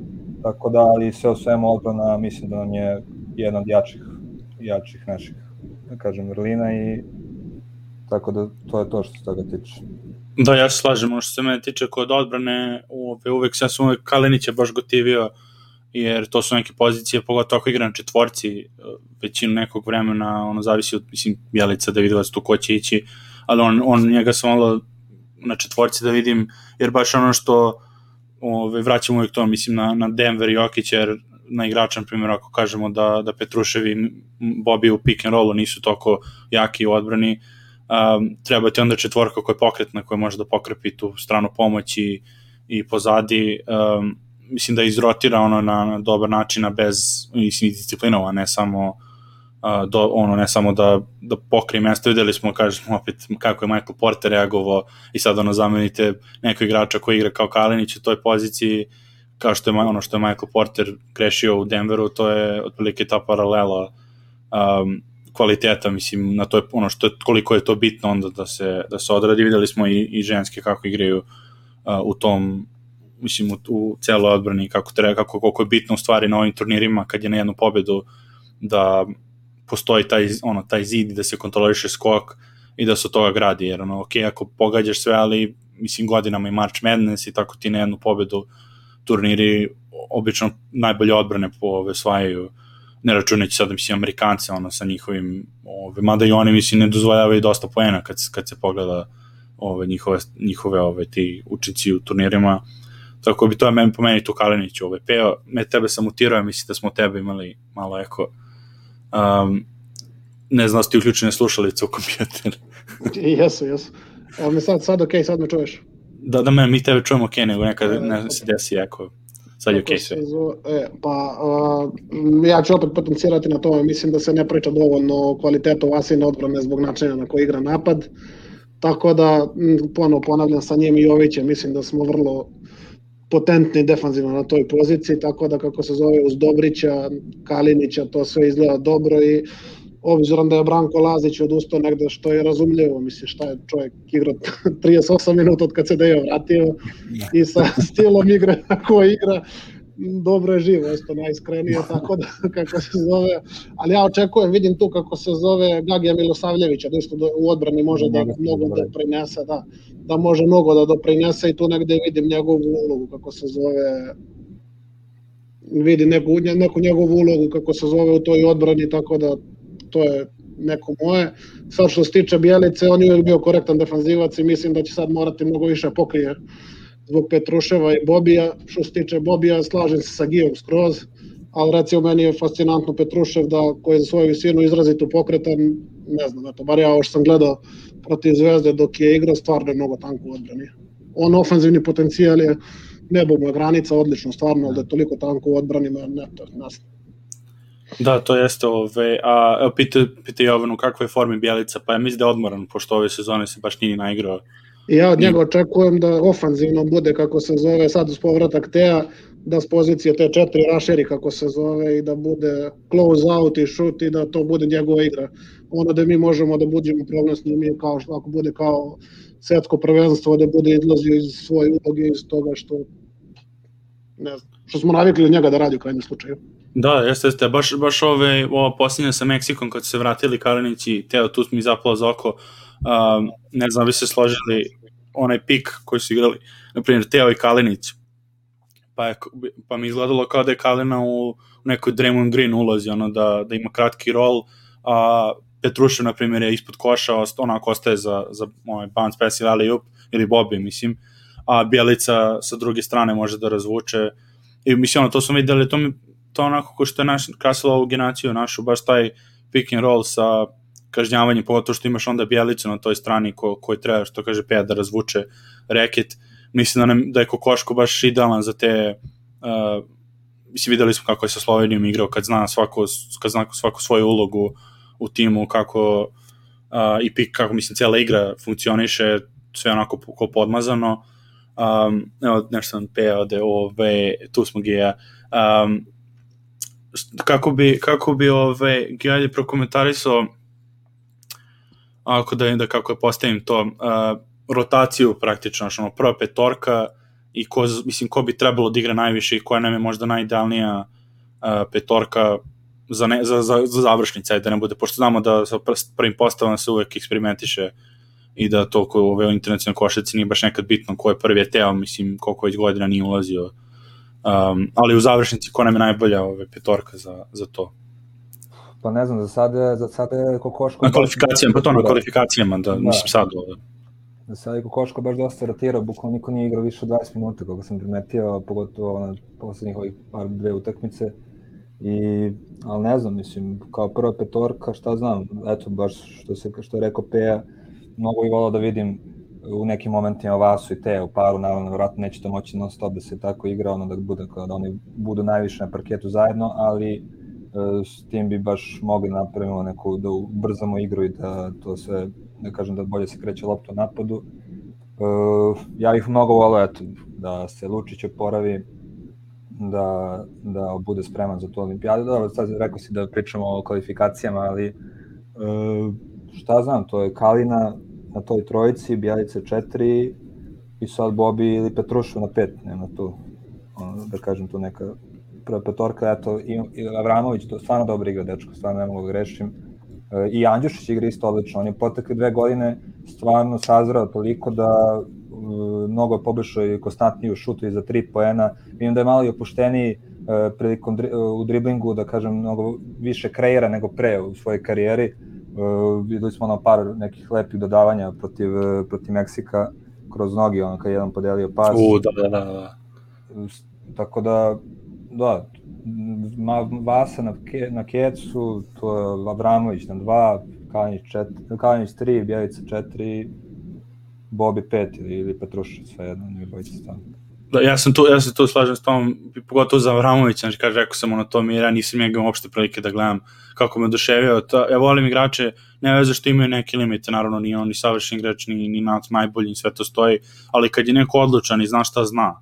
Tako da, ali sve u svemu odbrana mislim da nam je jedna od jačih, jačih naših, da kažem, vrlina i tako da to je to što se toga tiče.
Da, ja se slažem, ono što se mene tiče kod odbrane, uvek, uvek sam uvek Kalinić je baš gotivio, jer to su neke pozicije, pogotovo ako igra na četvorci, većinu nekog vremena, ono zavisi od, mislim, Bjelica, Davidovac, tu ko će ići, ali on, on njega sam malo na četvorci da vidim, jer baš ono što ove, vraćamo uvijek to, mislim, na, na Denver i Jokić, jer na igrača, na primjer, ako kažemo da, da Petruševi Bobi u pick and rollu nisu toliko jaki u odbrani, um, treba ti onda četvorka koja je pokretna, koja može da pokrepi tu stranu pomoći i pozadi, um, mislim da izrotira ono na, na dobar način, a bez, mislim, disciplinova, ne samo do, ono ne samo da, da pokrije mesto, videli smo, kažemo opet kako je Michael Porter reagovao i sad ono zamenite nekog igrača koji igra kao Kalinić u toj poziciji, kao što je ono što je Michael Porter grešio u Denveru, to je otprilike ta paralela um, kvaliteta, mislim, na to je ono što koliko je to bitno onda da se, da se odradi, videli smo i, i ženske kako igraju uh, u tom mislim u, u celoj odbrani kako treba kako koliko je bitno u stvari na ovim turnirima kad je na jednu pobedu da postoji taj, ono, taj zid da se kontroliše skok i da se od toga gradi, jer ono, ok, ako pogađaš sve, ali mislim godinama i March Madness i tako ti na jednu pobedu turniri obično najbolje odbrane po ove svajaju ne računajući sad mislim Amerikance ono sa njihovim ove mada i oni mislim ne dozvoljavaju dosta poena kad kad se pogleda ove njihove njihove ove ti učinci u turnirima. Tako bi to je meni po meni tu Kalinić ove peo me tebe sam mutirao mislim da smo tebe imali malo eko um, ne znam, ste uključene slušalice u kompjuter.
jesu, jesu. Evo me sad, sad ok, sad me čuješ.
Da, da me, mi tebe čujemo ok, nego nekad e, ne se desi jako, sad je ok sve.
E, pa, uh, ja ću opet potencirati na tome, mislim da se ne priča dovoljno o kvalitetu Vasine odbrane zbog načina na koji igra napad, tako da, ponovo ponavljam sa njim i Jovićem, mislim da smo vrlo potentni defanzivno na toj poziciji, tako da kako se zove uz Dobrića, Kalinića, to sve izgleda dobro i obzirom da je Branko Lazić odustao negde što je razumljivo, mislim šta je čovjek igrao 38 minuta od kad se Dejo vratio i sa stilom igre na koji igra, dobro je živo, isto najiskrenije, tako da, kako se zove, ali ja očekujem, vidim tu kako se zove Gagija Milosavljevića, da isto u odbrani može da mnogo da. prinese, da, da može mnogo da doprinese i tu negde vidim njegovu ulogu, kako se zove, vidi neku, neku njegovu ulogu, kako se zove u toj odbrani, tako da to je neko moje. Sad što se tiče Bjelice, on je uvijek bio korektan defanzivac i mislim da će sad morati mnogo više pokrije zbog Petruševa i Bobija. Što se tiče Bobija, slažem se sa Gijom skroz, ali recimo meni je fascinantno Petrušev da koji je za svoju visinu izrazito pokretan, ne znam, eto, bar ja ovo što sam gledao protiv Zvezde dok je igrao, stvarno je mnogo tanko u odbrani. On ofenzivni potencijal je nebo mu je granica, odlično, stvarno, ali da je toliko tanko u odbrani, ne, to je nasno.
Da, to jeste, ove, a pita, pita Jovanu kakva je forma Bjelica, pa ja mislim da je odmoran, pošto ove sezone se baš nije naigrao.
I ja od njega očekujem da ofanzivno bude, kako se zove, sad uz povratak Teja, da s pozicije te četiri rašeri, kako se zove, i da bude close out i shoot i da to bude njegova igra. Ono da mi možemo da budemo problem s njim kao što ako bude kao svetsko prvenstvo, da bude izlazio iz svoje uloge, iz toga što ne znam, što smo navikli od njega da radi u krajnjem slučaju.
Da, jeste, jeste. Baš, baš ove, ova posljednja sa Meksikom, kad su se vratili Kalinić i Teo, tu mi zapalo za oko. Um, ne znam, vi se složili onaj pik koji su igrali, na primjer, Teo i Kalinić. Pa, je, pa mi izgledalo kao da je Kalina u, u nekoj Draymond Green ulazi, ono, da, da ima kratki rol, a Petrušev, na primjer, je ispod koša, onako ostaje za, za ovaj bounce ili alley up, ili Bobby, mislim, a Bjelica sa druge strane može da razvuče. I mislim, ono, to smo videli, to mi to onako ko što je naš, krasilo ovu generaciju našu, baš taj pick and roll sa kažnjavanjem, pogotovo što imaš onda Bjelicu na toj strani ko, koji treba, što kaže Peja, da razvuče reket. Mislim da, nam, da je Kokoško baš idealan za te uh, mislim, videli smo kako je sa Slovenijom igrao, kad zna svako, kad zna svako svoju ulogu u timu, kako uh, i pik, kako mislim, cijela igra funkcioniše, sve onako ko podmazano. Um, evo, nešto sam peo da ove, tu smo gija. Um, kako bi, kako bi ove, Gijaj prokomentarisao ako da, da kako postavim to, uh, rotaciju praktično, što ono, prva petorka i ko, mislim, ko bi trebalo da igra najviše i koja nam je možda najidealnija uh, petorka za, ne, za, za, za završnice, da ne bude, pošto znamo da sa prvim postavama se uvek eksperimentiše i da to ko u ove internacionalne košarci nije baš nekad bitno ko je prvi je teo, mislim, koliko već godina nije ulazio. Um, ali u završnici ko nam je najbolja ove petorka za, za to?
Pa ne znam, za sada, za sada je Kokoško...
Na kvalifikacijama, pa to na kvalifikacijama, da, da. mislim sad ovde.
Za sada je Kokoško baš dosta rotirao, bukvalno niko nije igrao više od 20 minuta, kako sam primetio, pogotovo na poslednjih ovih par dve utakmice. I, ali ne znam, mislim, kao prva petorka, šta znam, eto, baš što, se, što je rekao Peja, mnogo bih volao da vidim u nekim momentima Vasu i te u paru, naravno, vratno neće to moći non stop da se tako igra, ono da bude, da oni budu najviše na parketu zajedno, ali s tim bi baš mogli napravimo neku, da ubrzamo igru i da to sve, da kažem da bolje se kreće lopta u napadu. E, ja bih mnogo volao, eto, da se Lučić oporavi, da, da bude spreman za tu olimpijadu. Da, sad rekao si da pričamo o kvalifikacijama, ali e, šta znam, to je Kalina na toj trojici, Bjelice 4 i sad Bobi ili Petrušev na 5, nema tu, ono, da kažem tu neka prva petorka, eto, i, i Avramović, to stvarno dobro igra, dečko, stvarno ne mogu da grešim. E, I Andjušić igra isto odlično, on je potekle dve godine stvarno sazrao toliko da e, mnogo je poboljšao i konstantniji u šutu i za tri poena. Vidim da je malo i opušteniji e, prilikom dri, u driblingu, da kažem, mnogo više kreira nego pre u svojoj karijeri Uh, videli smo ono par nekih lepih dodavanja protiv, protiv Meksika kroz nogi, ono kad jedan podelio pas.
U, da, da, da. da.
Tako da, da, Vasa na, ke, na kecu, to je Abramović na dva, Kalinić, četiri, Kalinić tri, Bjelica četiri, Bobi pet ili, ili Petrušić, sve jedno, ne bojice stavno.
Da, ja sam tu, ja se tu slažem s tom, pogotovo za Avramovića, znači kaže, rekao sam ono to mi, ja nisam njega uopšte prilike da gledam kako me oduševio, to, ja volim igrače, ne veze što imaju neke limite, naravno nije on ni savršen igrač, ni, ni najbolji, sve to stoji, ali kad je neko odlučan i zna šta zna,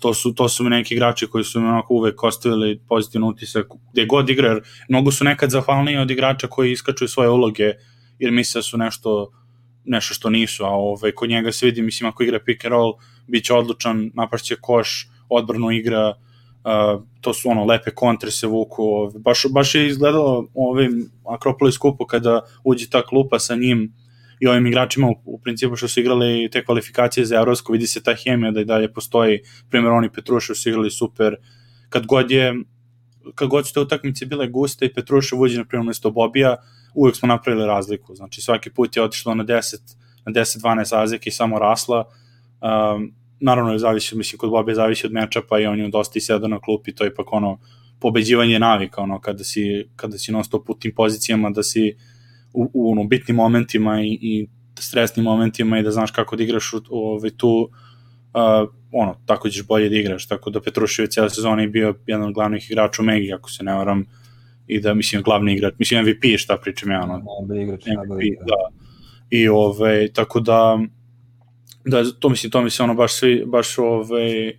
to su, to su neki igrači koji su mi onako uvek ostavili pozitivno utisak gde god igra, jer mnogo su nekad zahvalniji od igrača koji iskaču svoje uloge, jer misle da su nešto nešto što nisu, a ovaj, kod njega se vidi, mislim, ako igra pick and roll, bit će odlučan, napašće koš, odbranu igra, uh, to su ono lepe kontre se vuku, ovaj, baš, baš je izgledalo ovim Akropolis kupu kada uđe ta klupa sa njim i ovim igračima u, u principu što su igrali te kvalifikacije za Evropsko, vidi se ta hemija da i dalje postoji, primjer oni Petrušev su igrali super, kad god je kad god su te utakmice bile guste i Petrušev uđe na primjer mesto Bobija, uvek smo napravili razliku. Znači svaki put je otišlo na 10 na 10-12 razlike i samo rasla. Um, naravno je zavisi, mislim, kod Bobija zavisi od meča, pa i on je dosta i sedao na klupi, to je ipak ono, pobeđivanje navika, ono, kada si, kada si non stop u tim pozicijama, da si u, u ono, bitnim momentima i, i stresnim momentima i da znaš kako da igraš u, ovaj, tu, uh, ono, tako ćeš bolje da igraš, tako da Petrušev je cijela sezona i bio jedan od glavnih igrača u Megi, ako se ne varam, i da, mislim, glavni igrač, mislim, MVP, šta pričam ja, ono,
Najbolji igrač,
MVP,
najbolji igrač.
da, i ovaj, tako da, da, to mislim, to mi se ono baš svi, baš ovaj, uh,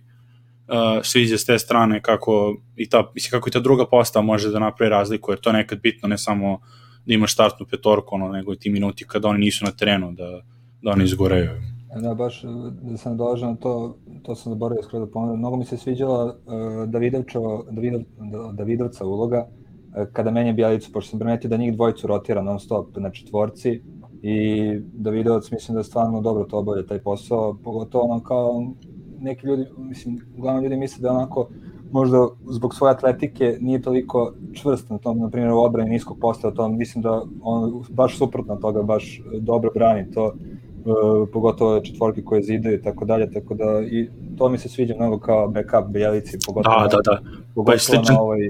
sviđa s te strane kako i ta, mislim, kako i ta druga postava može da napravi razliku, jer to je nekad bitno, ne samo da imaš startnu petorku, ono, nego ti minuti kada oni nisu na terenu, da, da oni izgoreju.
Da, baš da sam dođe na to, to sam zaboravio skoro da pomenem. Mnogo mi se sviđala uh, Davidovčeva, Davidov, Davidovca uloga, uh, kada menja Bjelicu, pošto sam primetio da njih dvojicu rotira non stop na četvorci i Davidovac mislim da stvarno dobro to obavlja taj posao, pogotovo ono kao neki ljudi, mislim, uglavnom ljudi misle da je onako možda zbog svoje atletike nije toliko čvrst na tom, na primjer u odbrani niskog postava, to mislim da on baš suprotno toga, baš dobro brani to, uh, pogotovo četvorke koje zidaju i tako dalje, tako da i to mi se sviđa mnogo kao backup Bjelici, pogotovo,
Da, da, da.
pogotovo
sličan-
na ovoj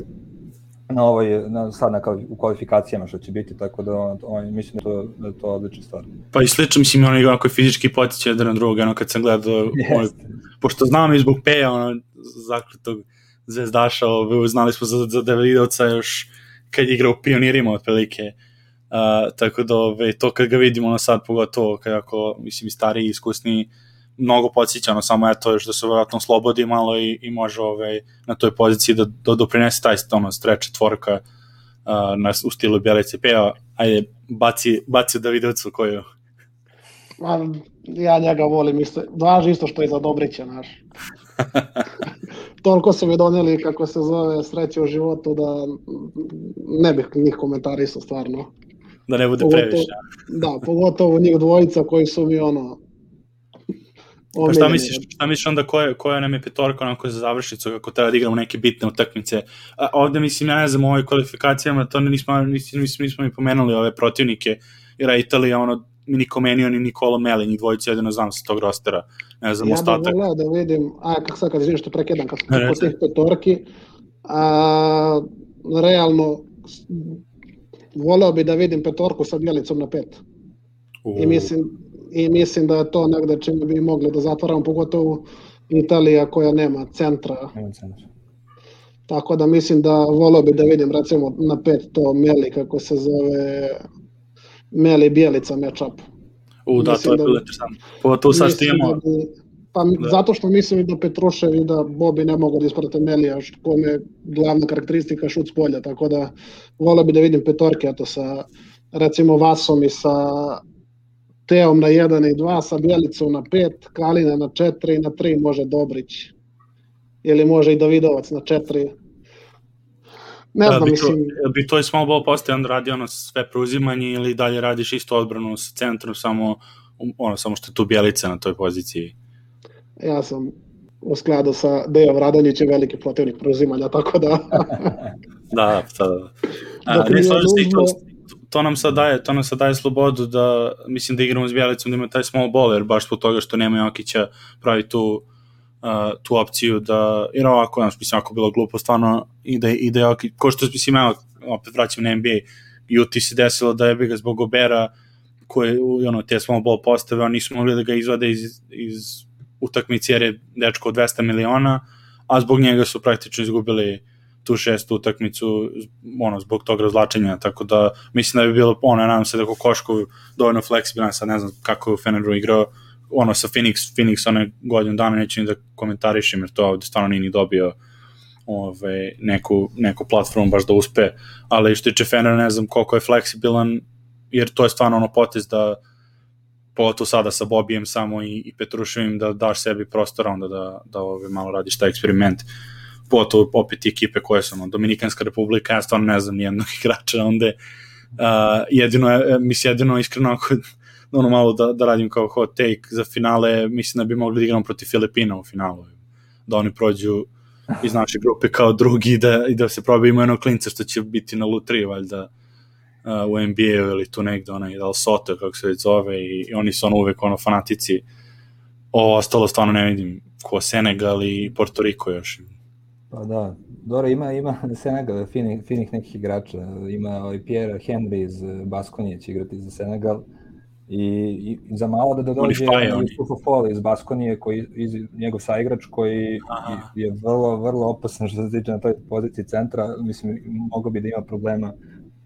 na ovoj, na, sad na, kvali- u kvalifikacijama što će biti, tako da on, on, mislim da, to, da je to odlična stvar.
Pa i slično, mislim, oni onako fizički potiče jedan na druga, ono kad sam gledao, ovaj,
Jeste.
pošto znam i zbog Peja, ono, zakletog zvezdaša, ovaj, znali smo za, za Davidovca još kad je igrao u pionirima otprilike. Uh, tako da ovaj, to kad ga vidimo ono sad pogotovo kad ako mislim i stariji iskusni mnogo podsjeća ono samo eto još da se vjerojatno slobodi malo i, i može ovaj, na toj poziciji da, da doprinese taj ono streč četvorka uh, na, u stilu Bjelice Peja ajde baci, baci Davidovcu koju
Ma, ja njega volim isto, važi isto što i za Dobrića, znaš. Toliko su mi doneli, kako se zove, sreće u životu, da ne bih njih komentarisao stvarno.
da ne bude
Pogotovo-
previše.
Da, pogotovo njih dvojica koji su mi ono...
Pa šta misliš, šta misliš onda koja, koja nam je petorka onako za završnicu kako treba da igramo neke bitne utakmice? A, ovde mislim, ja ne znam, u ovoj kvalifikacijama to nismo, nismo, nismo, nismo ni pomenuli ove protivnike, jer je Italija ono, Niko Menio, ni Nikola Meli, njih dvojica jedino znam sa tog rostera, ne znam,
Ja
ostatak.
bih voleo da vidim, a kako sad kad izvijem što prekidam, kad kod
ne.
tih petorki, a, realno voleo bi da vidim petorku sa Bjelicom na pet.
U,
I mislim, I mislim da je to negde čime bi mogli da zatvaramo, pogotovo Italija koja nema centra.
Nema centra.
Tako da mislim da voleo bi da vidim recimo na pet to Meli, kako se zove Meli Bjelica matchup.
u, da, to
mislim
je
da-
bilo interesantno. Pogotovo sad što imamo,
da bi- pa
Da.
zato što mislim i da Petrušev i da Bobi ne mogu da isprate Melija, što kome je glavna karakteristika šut s polja, tako da voleo bi da vidim petorke, eto sa recimo Vasom i sa Teom na 1 i 2, sa Bjelicom na 5, Kalina na 4 i na 3 može Dobrić. Ili može i Davidovac na 4. Ne
da,
znam,
bi, to,
mislim,
bi to small ball postaje onda radi ono sve preuzimanje ili dalje radiš isto odbranu sa centrom, samo, ono, samo što je tu Bjelica na toj poziciji.
ja sam u skladu sa Dejom Radonjićem veliki protivnik preuzimanja, tako da
Da, da, da. A,
Dok
ne, slažem se i to, to nam sad daje, to nam sad daje slobodu da, mislim da igramo s Bjelicom da ima taj small ball, jer baš zbog toga što nema Jokića pravi tu, uh, tu opciju da, jer ovako, znaš, mislim, ako bilo glupo, stvarno, i da, i da Jokić, ko što, mislim, evo, opet vraćam na NBA, i se desilo da je bi ga zbog Obera, koje, ono, te small ball postave, oni nisu mogli da ga izvade iz, iz utakmice jer je dečko od 200 miliona, a zbog njega su praktično izgubili tu šestu utakmicu ono, zbog tog razlačenja, tako da mislim da bi bilo, ono, nadam se da Kokoškov dovoljno fleksibilan, sad ne znam kako je u Feneru igrao, ono, sa Phoenix, Phoenix one godinu dana neću ni da komentarišem, jer to ovde stvarno nije ni dobio ove, neku, neku platformu baš da uspe, ali što tiče Fenera ne znam koliko je fleksibilan, jer to je stvarno ono potez da pogotovo sada sa Bobijem samo i, i Petruševim da daš sebi prostora onda da, da ove, malo radiš taj eksperiment. Pogotovo opet ekipe koje su ono, Dominikanska republika, ja stvarno ne znam nijednog igrača onda uh, jedino je, mislim jedino iskreno ako ono malo da, da radim kao hot take za finale, mislim da bi mogli da igramo protiv Filipina u finalu da oni prođu iz naše grupe kao drugi da, i da se proba ima jednog klinca što će biti na lutriji valjda uh, u NBA-u ili tu negde onaj Dal Soto kako se već zove i, i oni su ono uvek ono fanatici ovo ostalo stvarno ne vidim ko Senegal i Porto Riko još
Pa da, dobro, ima, ima Senegal finih, finih nekih igrača. Ima ovaj Pierre Henry iz Baskonije će igrati za Senegal. I, i za malo da, da dođe Fofol iz Baskonije, koji, iz, njegov saigrač koji Aha. je vrlo, vrlo opasan što se tiče na toj poziciji centra. Mislim, mogo bi da ima problema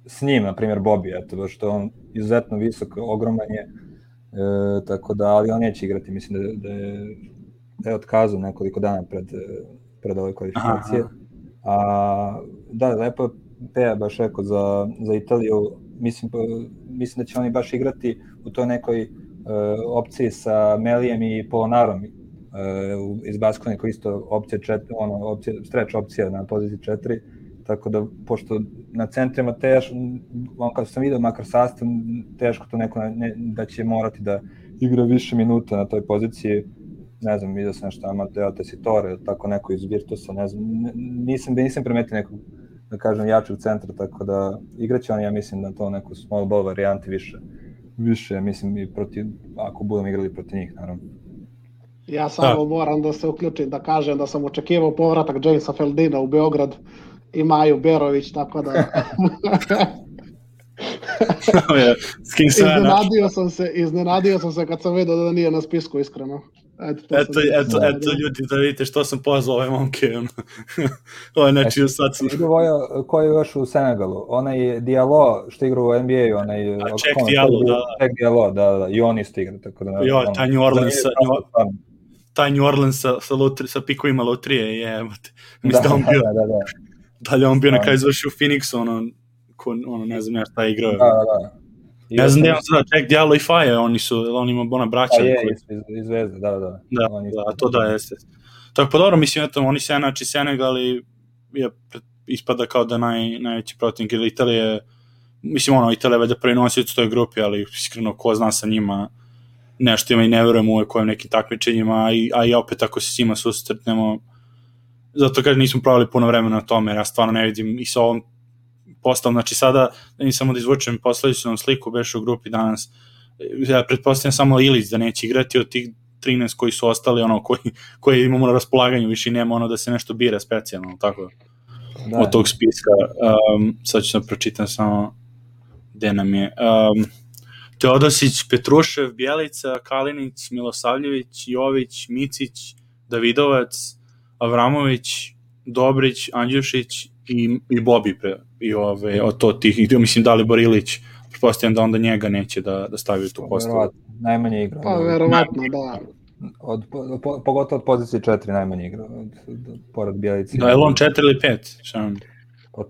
s njim, na primjer Bobby, eto, što on izuzetno visok, ogroman je, e, tako da, ali on neće igrati, mislim da, da je, da je otkazao nekoliko dana pred, pred ove kvalifikacije. Aha. A, da, lepo je Peja baš rekao za, za Italiju, mislim, mislim da će oni baš igrati u toj nekoj uh, opciji sa Melijem i Polonarom uh, iz Baskone koji isto opcija četiri, ono, opcija, streč opcija na poziciji 4, tako da, pošto na centrima teško, on kad sam vidio makar sastav, teško to neko ne, da će morati da igra više minuta na toj poziciji, ne znam, vidio sam nešto Amateo Tessitore, tako neko iz Virtusa, ne znam, nisam, nisam primetio nekog, da kažem, jačeg centra, tako da igraće oni, ja mislim, da to neku small ball varijanti više, više, mislim, i protiv, ako budemo igrali protiv njih, naravno.
Ja samo da. moram da se uključim, da kažem da sam očekivao povratak Jamesa Feldina u Beograd i Maju Berović, tako da... iznenadio sam se, iznenadio sam se kad sam vidio da nije na spisku, iskreno.
Eto, eto, eto, eto, ljudi, da vidite što sam pozvao ove momke. Ovo je znači, sad sam...
Vojo, ko je još u Senegalu? Onaj Diallo što igra u NBA, onaj...
A, Ček Diallo, da.
Ček Diallo, da, da, i on isto igra, tako da...
Jo, taj New Orleans, sa, taj New Orleans sa, sa, lutri, sa pikovima lutrije, je, mislim da, da on bio... Da, da, da. Da li on bio na kraju završio u Phoenixu, ono, ko, ono, ne znam ja šta je igrao.
Da, da, da.
I ne znam da je on sada, Jack Diallo i Faje, oni su, on ima bona braća.
A je, koji... iz, iz da, da.
Da, oni da, to da, jeste. Tako pa dobro, mislim, eto, oni se znači Senegal i je, ispada kao da naj, najveći protivnik ili Italije, mislim, ono, Italija vede prvi nosilac u toj grupi, ali iskreno, ko zna sa njima, nešto ima i ne verujem uvek ovim nekim takmičenjima, a i, a i opet ako se s njima susretnemo, zato kažem nismo pravili puno vremena na tome, jer ja stvarno ne vidim i sa ovom postavom, znači sada, da samo da izvučem posledičnom sliku, beš u grupi danas, ja pretpostavljam samo Ilić da neće igrati od tih 13 koji su ostali, ono, koji, koji imamo na raspolaganju, više nema ono da se nešto bira specijalno, tako da. od tog spiska. Um, sad ću da pročitam samo gde nam je. Um, Teodosić, Petrušev, Bjelica, Kalinić, Milosavljević, Jović, Micić, Davidovac, Avramović, Dobrić, Andjušić i, i Bobi pre, i ove, od to tih, i mislim da li Borilić, pretpostavljam da onda njega neće da, da stavi u tu postavu.
Najmanje igra.
Pa verovatno, da.
Od, po, pogotovo od pozicije 4 najmanje igra, od, od, pored Bjelici.
Da, je on 4 ili 5? Šta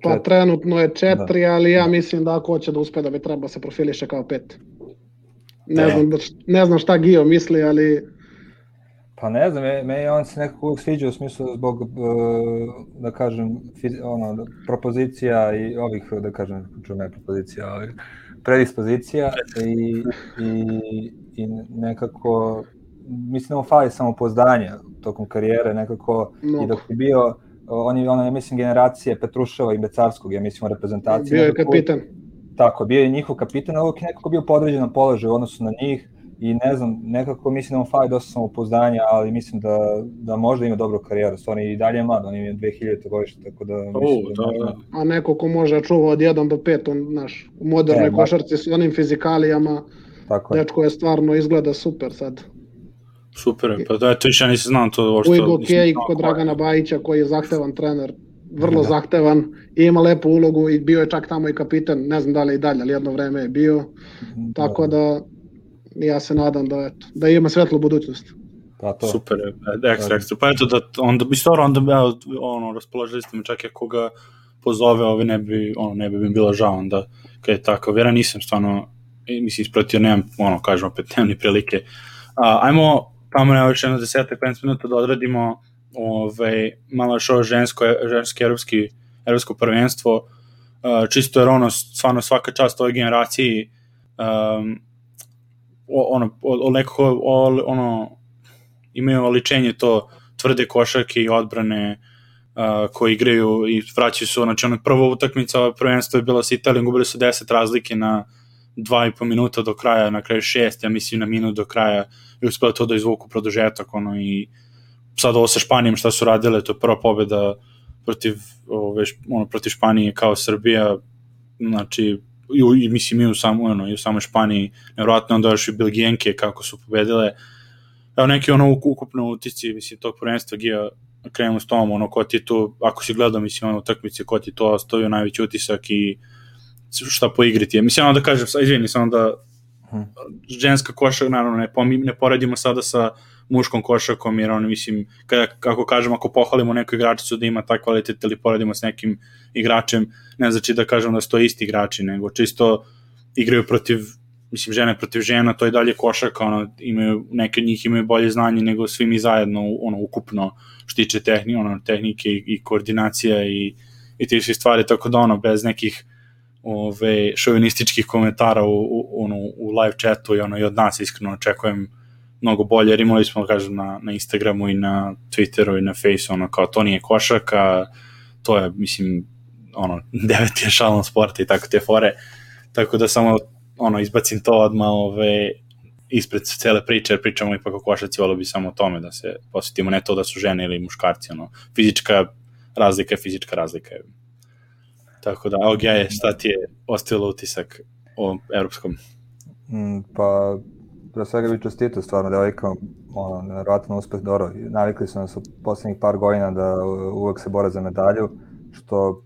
Pa trenutno je 4, da. ali ja mislim da ako hoće da uspe da bi treba se profiliše kao 5. Ne, e. znam, da ne znam šta Gio misli, ali
Pa ne znam, me on se nekako uvijek sviđa u smislu zbog, e, da kažem, ono, propozicija i ovih, da kažem, ne propozicija, ali predispozicija i, i, i nekako, mislim da mu fali samopoznanja tokom karijere, nekako, no. i dok je bio, oni, ono, ja mislim, generacije Petruševa i Becarskog, ja mislim, reprezentacije.
Bio je kapitan.
Tako, bio je njihov kapitan, ali nekako bio podređen položaj u odnosu na njih, i ne znam, nekako mislim da mu fali dosta samopouzdanja, ali mislim da, da možda ima dobru karijeru, stvarno i dalje je mlad, on je 2000. godište, tako da mislim
da, da, da. A neko ko može čuva od 1 do 5, on, naš, u modernoj e, košarci s onim fizikalijama, tako dečko je stvarno izgleda super sad.
Super, pa da, to više nisam znam to
uopšte. Ujgo Kej kod Dragana Bajića koji je zahtevan trener, vrlo da. zahtevan i ima lepu ulogu i bio je čak tamo i kapitan, ne znam da li i dalje, ali jedno vreme je bio. Da. Tako da ja se nadam da, eto, da ima svetlu budućnost.
Pa to. Super, ekstra, ekstra. Pa eto da onda bi stvarno onda bi, ono, raspoložili ste mi čak i ako ga pozove, ove ne bi, ono, ne bi mi bilo žao onda kad je tako. Vera nisam stvarno, mislim, ispratio, nemam, ono, kažem opet, nemam ni prilike. A, ajmo tamo ne još jedno desetak, 15 minuta da odradimo ovaj, malo još ovo žensko, ženski evropski, evropsko prvenstvo, uh, čisto jer ono, stvarno svaka čast ovoj generaciji um, ono, o, nekako, o, ono, imaju oličenje to tvrde košarke i odbrane, uh, koji igraju i vraćaju su, znači ono prvo utakmica prvenstvo je bilo sa Italijom, gubili su 10 razlike na dva i po minuta do kraja, na kraju šest, ja mislim na minut do kraja i uspela to da izvuku produžetak, ono, i sad ovo sa Španijom šta su radile, to je prva pobjeda protiv, ove, ono, protiv Španije kao Srbija, znači, i, i mislim i u, samo, ono, i u samoj Španiji, nevjerojatno onda još i Belgijenke kako su pobedile, evo neki ono ukupno utisci, mislim, tog prvenstva Gija, krenemo s tom, ono, ko ti tu, ako si gledao, mislim, ono, utakmice, ko ti to ostavio najveći utisak i šta po igri ti je. Mislim, ono da kažem, izvini, samo da hmm. ženska košarka, naravno, ne, pomim, ne poredimo sada sa muškom košarkom, jer ono, mislim, kada, kako kažem, ako pohvalimo neku igračicu da ima taj kvalitet ili poredimo s nekim igračem, ne znači da kažem da su to isti igrači, nego čisto igraju protiv mislim, žene protiv žena, to je dalje košarka, ono, imaju, neke od njih imaju bolje znanje nego svi mi zajedno, ono, ukupno, što tiče tehni, ono, tehnike i, i koordinacija i, i ti svi stvari, tako da, ono, bez nekih ove, šovinističkih komentara u, u, ono, u live chatu i, ono, i od nas iskreno očekujem mnogo bolje, jer imali smo, kažem, na, na Instagramu i na Twitteru i na Faceu, ono, kao to nije košarka, to je, mislim, ono, deveti je šalon sporta i tako te fore, tako da samo ono, izbacim to odmah ove, ispred cele priče, jer pričamo ipak o košarci, volio bi samo o tome da se posvetimo, ne to da su žene ili muškarci, ono, fizička razlika je fizička razlika. Je. Tako da, evo je, šta ti je ostavilo utisak o evropskom?
Mm, pa, pre svega bih čestito stvarno devojka, ono, nevjerojatno uspeh dobro. Navikli su nas u poslednjih par godina da uvek se bore za medalju, što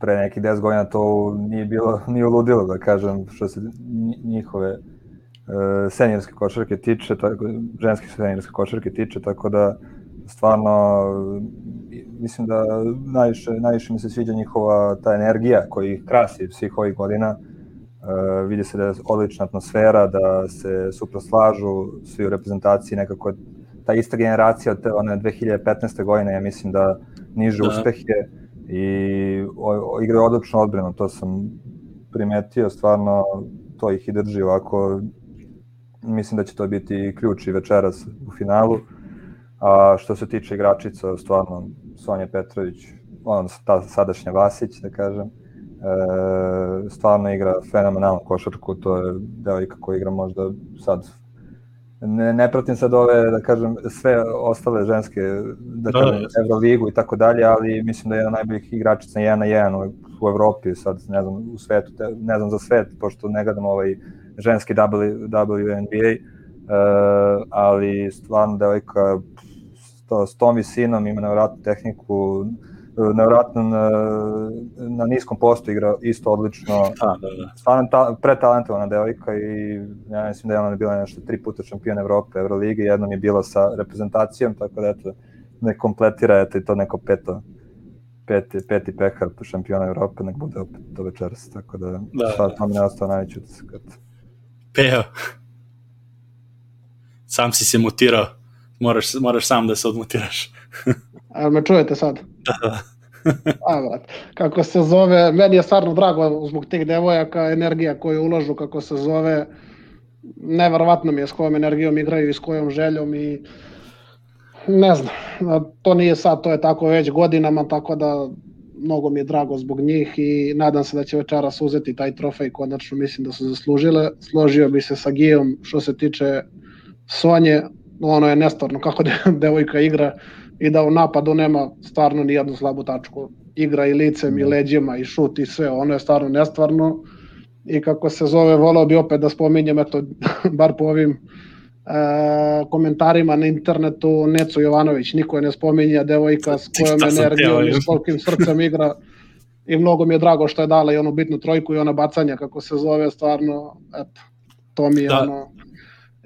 pre nekih 10 godina to nije bilo, nije uludilo, da kažem, što se njihove uh, senjorske košarke tiče, tako, ženske senjorske košarke tiče, tako da stvarno mislim da najviše, najviše mi se sviđa njihova ta energija koja ih krasi svih ovih godina. Uh, vidi se da je odlična atmosfera, da se suproslažu svi u reprezentaciji nekako ta ista generacija od te, one 2015. godine, ja mislim da niže da. uspehe i o, o, igraju odlično odbranu, to sam primetio, stvarno to ih i drži ovako, mislim da će to biti ključ i večeras u finalu, a što se tiče igračica, stvarno Sonja Petrović, on ta sadašnja Vasić, da kažem, e, stvarno igra fenomenalnu košarku, to je devojka koja igra možda sad. Ne, ne pratim sad ove, da kažem, sve ostale ženske, da, da kažem, da, Euroligu i tako dalje, ali mislim da je jedna najboljih igračica 1 na 1 u, u Evropi, sad ne znam, u svetu, te, ne znam za svet, pošto ne gledam ovaj ženski w, WNBA, uh, ali stvarno devojka s, s tom visinom ima nevratnu tehniku, nevratno na, na niskom postu igra isto odlično. Da, da, da. Stvarno ta, pretalentovana devojka i ja mislim da je ona bila nešto tri puta šampion Evrope, Evrolige, jednom je bila sa reprezentacijom, tako da eto, ne kompletira eto i to neko peto peti, peti pehar šampiona Evrope, nek bude opet do večeras, tako da, da. sad to mi ne ostao najveći utisak.
Peo. Sam si se mutirao. Moraš, moraš sam da se odmutiraš.
A me čujete sad?
Da, da.
A. Kako se zove, meni je stvarno drago zbog tih devojaka, energija koju uložu, kako se zove, neverovatno mi je s kojom energijom igraju i s kojom željom i ne znam, to nije sad, to je tako već godinama, tako da mnogo mi je drago zbog njih i nadam se da će večeras uzeti taj trofej, konačno mislim da su zaslužile. Složio bi se sa Gijom što se tiče Sonje, ono je nestorno kako devojka igra, i da u napadu nema stvarno ni jednu slabu tačku. Igra i licem i da. leđima i šut i sve, ono je stvarno nestvarno i kako se zove, volao bi opet da spominjem, eto, bar po ovim e, komentarima na internetu, Necu Jovanović, niko je ne spominja, devojka s kojom energijom i s kolikim srcem igra i mnogo mi je drago što je dala i onu bitnu trojku i ona bacanja, kako se zove, stvarno, eto, to mi je da. ono,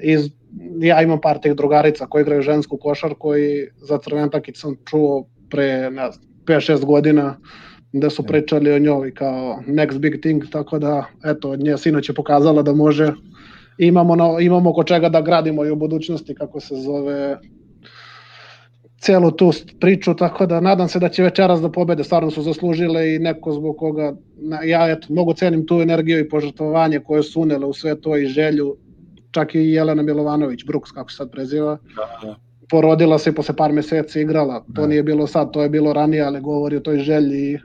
iz ja imam par tih drugarica koji igraju žensku košarku i za Crventakić sam čuo pre, ne znam, 5-6 godina da su pričali o njoj kao next big thing, tako da, eto, nje sinoć je pokazala da može. Imamo, na, imamo oko čega da gradimo i u budućnosti, kako se zove celu tu priču, tako da nadam se da će večeras da pobede, stvarno su zaslužile i neko zbog koga, ja eto, mnogo cenim tu energiju i požrtovanje koje su unele u sve to i želju čak i Jelena Milovanović, Brooks, kako se sad preziva. Da, da. porodila se i posle par meseci igrala. To da. nije bilo sad, to je bilo ranije, ali govori o toj želji i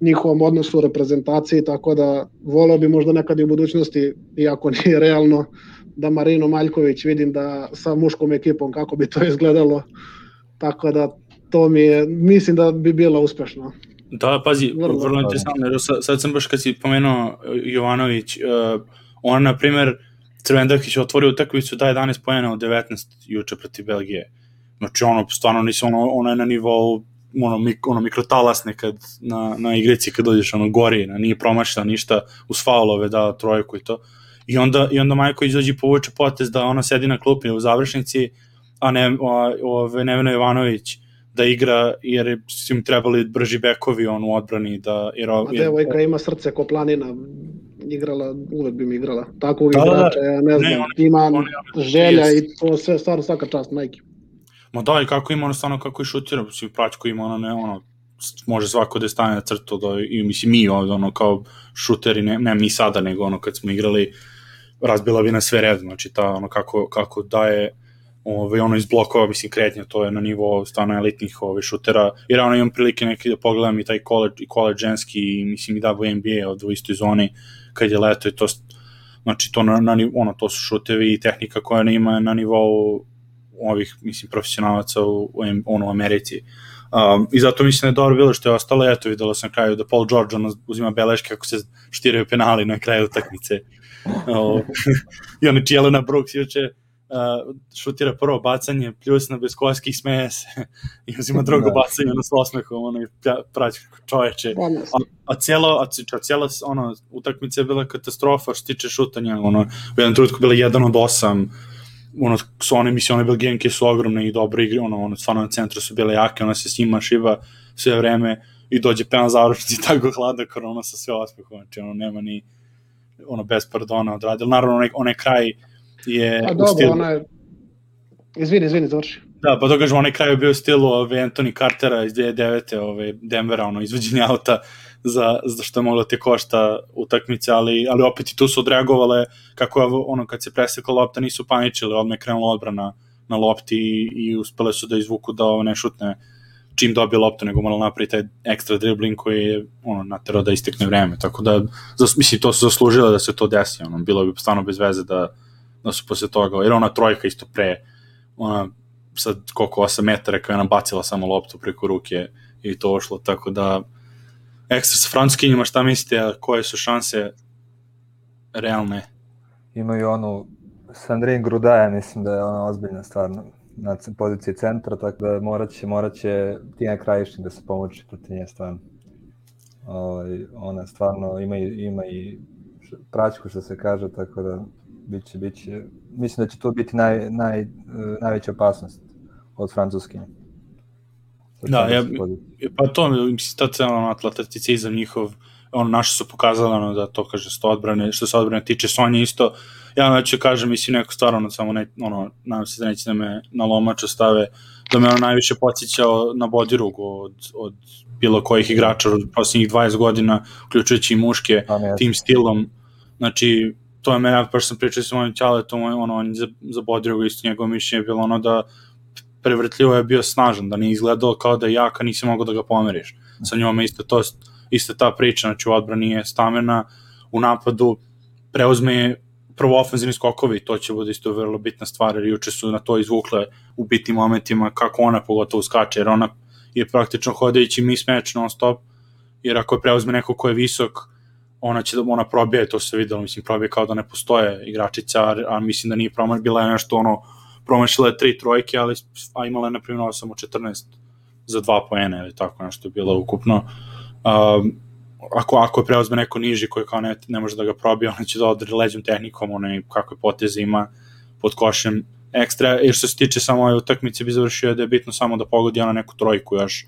njihovom odnosu u reprezentaciji, tako da voleo bi možda nekad i u budućnosti, iako nije realno, da Marino Maljković vidim da sa muškom ekipom kako bi to izgledalo. Tako da to mi je, mislim da bi bilo uspešno.
Da, pazi, vrlo, vrlo interesantno, sad, sam baš kad si pomenuo Jovanović, uh, on, na primer, Crvendakić otvorio utakmicu da 11 pojena od 19 juče protiv Belgije. Znači, ono, stvarno nisi, ono, ono je na nivou ono, mik, ono mikrotalas nekad na, na igrici kad dođeš ono gori, na, nije promašila ništa, uz faulove da trojku i to. I onda, i onda Majko izađe i povuče potez da ona sedi na klupi u završnici, a ne, ove, Nevena Jovanović da igra jer su im trebali brži bekovi on u odbrani da jer
Ma devojka ima srce ko planina igrala, uvek bi mi igrala. Tako da, igrača, ja ne znam, ne, on, ima on, on, želja i to sve, stvarno svaka čast majke.
Ma da, i kako ima ono stvarno kako i šutira, svi praćko ima ono, ne, ono, može svako da stane na crtu, da, i mislim mi ovde, ono, kao šuteri, ne, ne mi sada, nego ono, kad smo igrali, razbila bi na sve red, znači ta, ono, kako, kako daje, ovaj, ono iz blokova, mislim, kretnja, to je na nivo stvarno elitnih ovaj, šutera, jer ono imam prilike neki da pogledam i taj college, i college ženski, i mislim i da NBA od u istoj zoni, kad je leto i to, znači to, na, na, ono, to su šutevi i tehnika koja ne ima na nivou ovih, mislim, profesionalaca u, u, ono, u Americi. Um, I zato mislim da je dobro bilo što je ostalo, eto videlo sam na kraju da Paul George ono, uzima beleške kako se štiraju penali na kraju utakmice. I ono Jelena Brooks juče uh, šutira prvo bacanje, pljusna bez koski, smeje se i uzima drugo da. bacanje ono s osmehom, ono i praći čoveče. A, a cijelo, a, a cijela ono, utakmica je bila katastrofa što tiče šutanja, ono, u jednom trenutku bila jedan od osam, ono, su one, mislim, one belgijanke su ogromne i dobre igre, ono, ono, stvarno na centru su bile jake, ona se s njima šiva sve vreme i dođe penal završnici tako hlada korona sa sve osmehom, znači, ono, nema ni, ono, bez pardona odradila. Naravno, onaj, onaj kraj je...
A dobro, stilu... ona je... Izvini, izvini, završi.
Da, pa to kažem, onaj kraj je bio u stilu ove, Anthony Cartera iz 2009. Ove, Denvera, ono, izvođenje auta za, za što je moglo da te košta utakmice, ali, ali opet i tu su odreagovale kako je ono kad se presekla lopta nisu paničili, odmah je krenula odbrana na lopti i, i uspele su da izvuku da ovo ne šutne čim dobije loptu, nego morala napraviti taj ekstra dribbling koji je ono, naterao da istekne vreme. Tako da, zas, mislim, to su zaslužile da se to desi. Ono, bilo bi stvarno bez veze da, da su posle toga, jer ona trojka isto pre, ona sad koliko 8 metara koja je nabacila samo loptu preko ruke i to ošlo, tako da ekstra sa francuskinjima, šta mislite, koje su šanse realne?
Imaju onu Sandrine Grudaja, mislim da je ona ozbiljna stvar na poziciji centra, tako da morat će, morat će Tina Krajišnik da se pomoći protiv nje stvarno. Ovaj, ona stvarno ima i, ima i praćku što se kaže, tako da biće, biće, mislim da će to biti naj, naj, najveća opasnost od Francuske.
Da, ja, pa to, mislim, ta cena atleticizam njihov, ono, naše su pokazali, ono, da to kaže, sto odbrane, što se odbrane tiče, Sonja isto, ja neću kažem, mislim, neko stvar, ono, samo ne, ono, nadam se da neće da me na lomaču stave, da me ono najviše podsjećao na bodirugu od, od bilo kojih igrača od posljednjih 20 godina, uključujući i muške, tim stilom, znači, to je mene, pa sam pričao sa mojim ćaletom, ono, on za, za bodirugu isto njegovo mišljenje je bilo ono da prevrtljivo je bio snažan, da nije izgledao kao da je jaka, nisi mogao da ga pomeriš. Sa njome isto to, isto ta priča, znači u odbrani je stamena, u napadu preuzme prvo ofenzivni skokovi, to će bude isto vrlo bitna stvar, jer juče su na to izvukle u bitnim momentima kako ona pogotovo skače, jer ona je praktično hodajući mismatch non stop, jer ako je preuzme neko ko je visok, ona će da ona probije, to se videlo, mislim, probije kao da ne postoje igračica, a, a mislim da nije promaš, bila je nešto ono, promašila je tri trojke, ali a imala je, na primjer, samo 14 za dva poena ili tako nešto je bilo ukupno. Um, ako, ako je preozme neko niži koji kao ne, ne može da ga probije, ona će da odre leđom tehnikom, onaj kakve poteze ima pod košem ekstra, jer što se tiče samo ove utakmice bi završio da je bitno samo da pogodi ona neku trojku još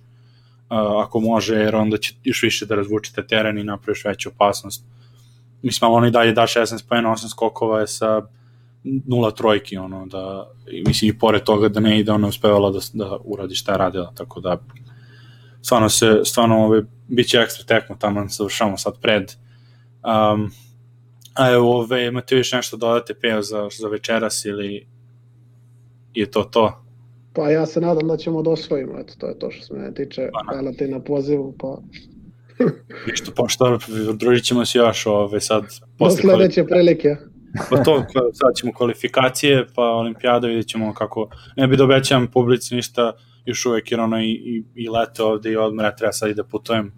ako može, jer onda će još više da razvučite teren i napraviš veću opasnost. Mislim, on i dalje da 16 pojena, 8 skokova je sa nula trojki, ono, da, mislim, i pored toga da ne ide, ona uspevala da, da uradi šta je radila, tako da, stvarno se, stvarno, ove, bit će ekstra tekmo, tamo završamo sad pred. Um, a evo, ove, imate više nešto dodate, Peo, za, za večeras ili je to to?
Pa ja se nadam da ćemo da osvojimo, eto, to je to što se mene tiče,
Pa,
hvala ti na pozivu, pa
Ništa, pa šta, družit ćemo se još ove, sad.
do
posle
sledeće prilike.
Pa to, sad ćemo kvalifikacije, pa olimpijada, vidjet ćemo kako, ne bi da obećavam publici ništa, još uvek jer ono i, i, i lete ovde i odmora, treba sad i da putujem,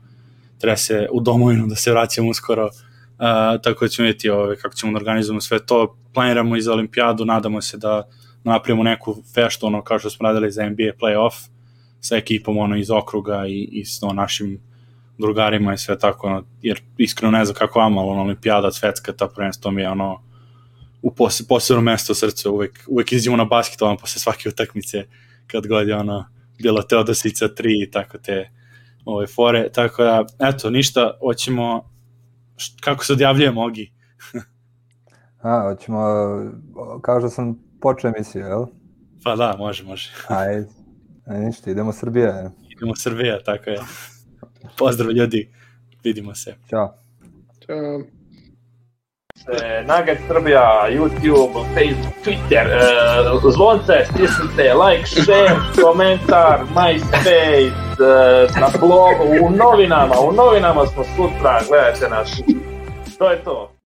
treba se u domovinu da se vraćam uskoro, uh, tako da ćemo vidjeti ove, kako ćemo da organizujemo sve to, planiramo i za olimpijadu, nadamo se da napravimo neku feštu, ono kao što smo radili za NBA playoff, sa ekipom ono iz okruga i, i s no, našim drugarima i sve tako, ono, jer iskreno ne znam kako vama, ali ono, olimpijada, svetska, ta prvenstvo mi je ono, u pos, posebno mesto u srcu, uvek, uvek izđemo na basket ono, posle svake utakmice, kad god je ono, bilo Teodosica 3 i tako te ove fore, tako da, eto, ništa, hoćemo, kako se odjavljujemo, Ogi?
A, hoćemo, kao što sam počeo emisiju, jel?
Pa da, može, može.
Ajde, Ajde, ništa, idemo Srbija.
Idemo Srbija, tako je. Pozdrav ljudi, vidimo se.
Ćao.
Ćao.
e, Nugget Srbija, YouTube, Facebook, Twitter, e, zvonce, stisnite, like, share, komentar, MySpace, e, na blogu, u novinama, u novinama smo sutra, gledajte nas. To je to.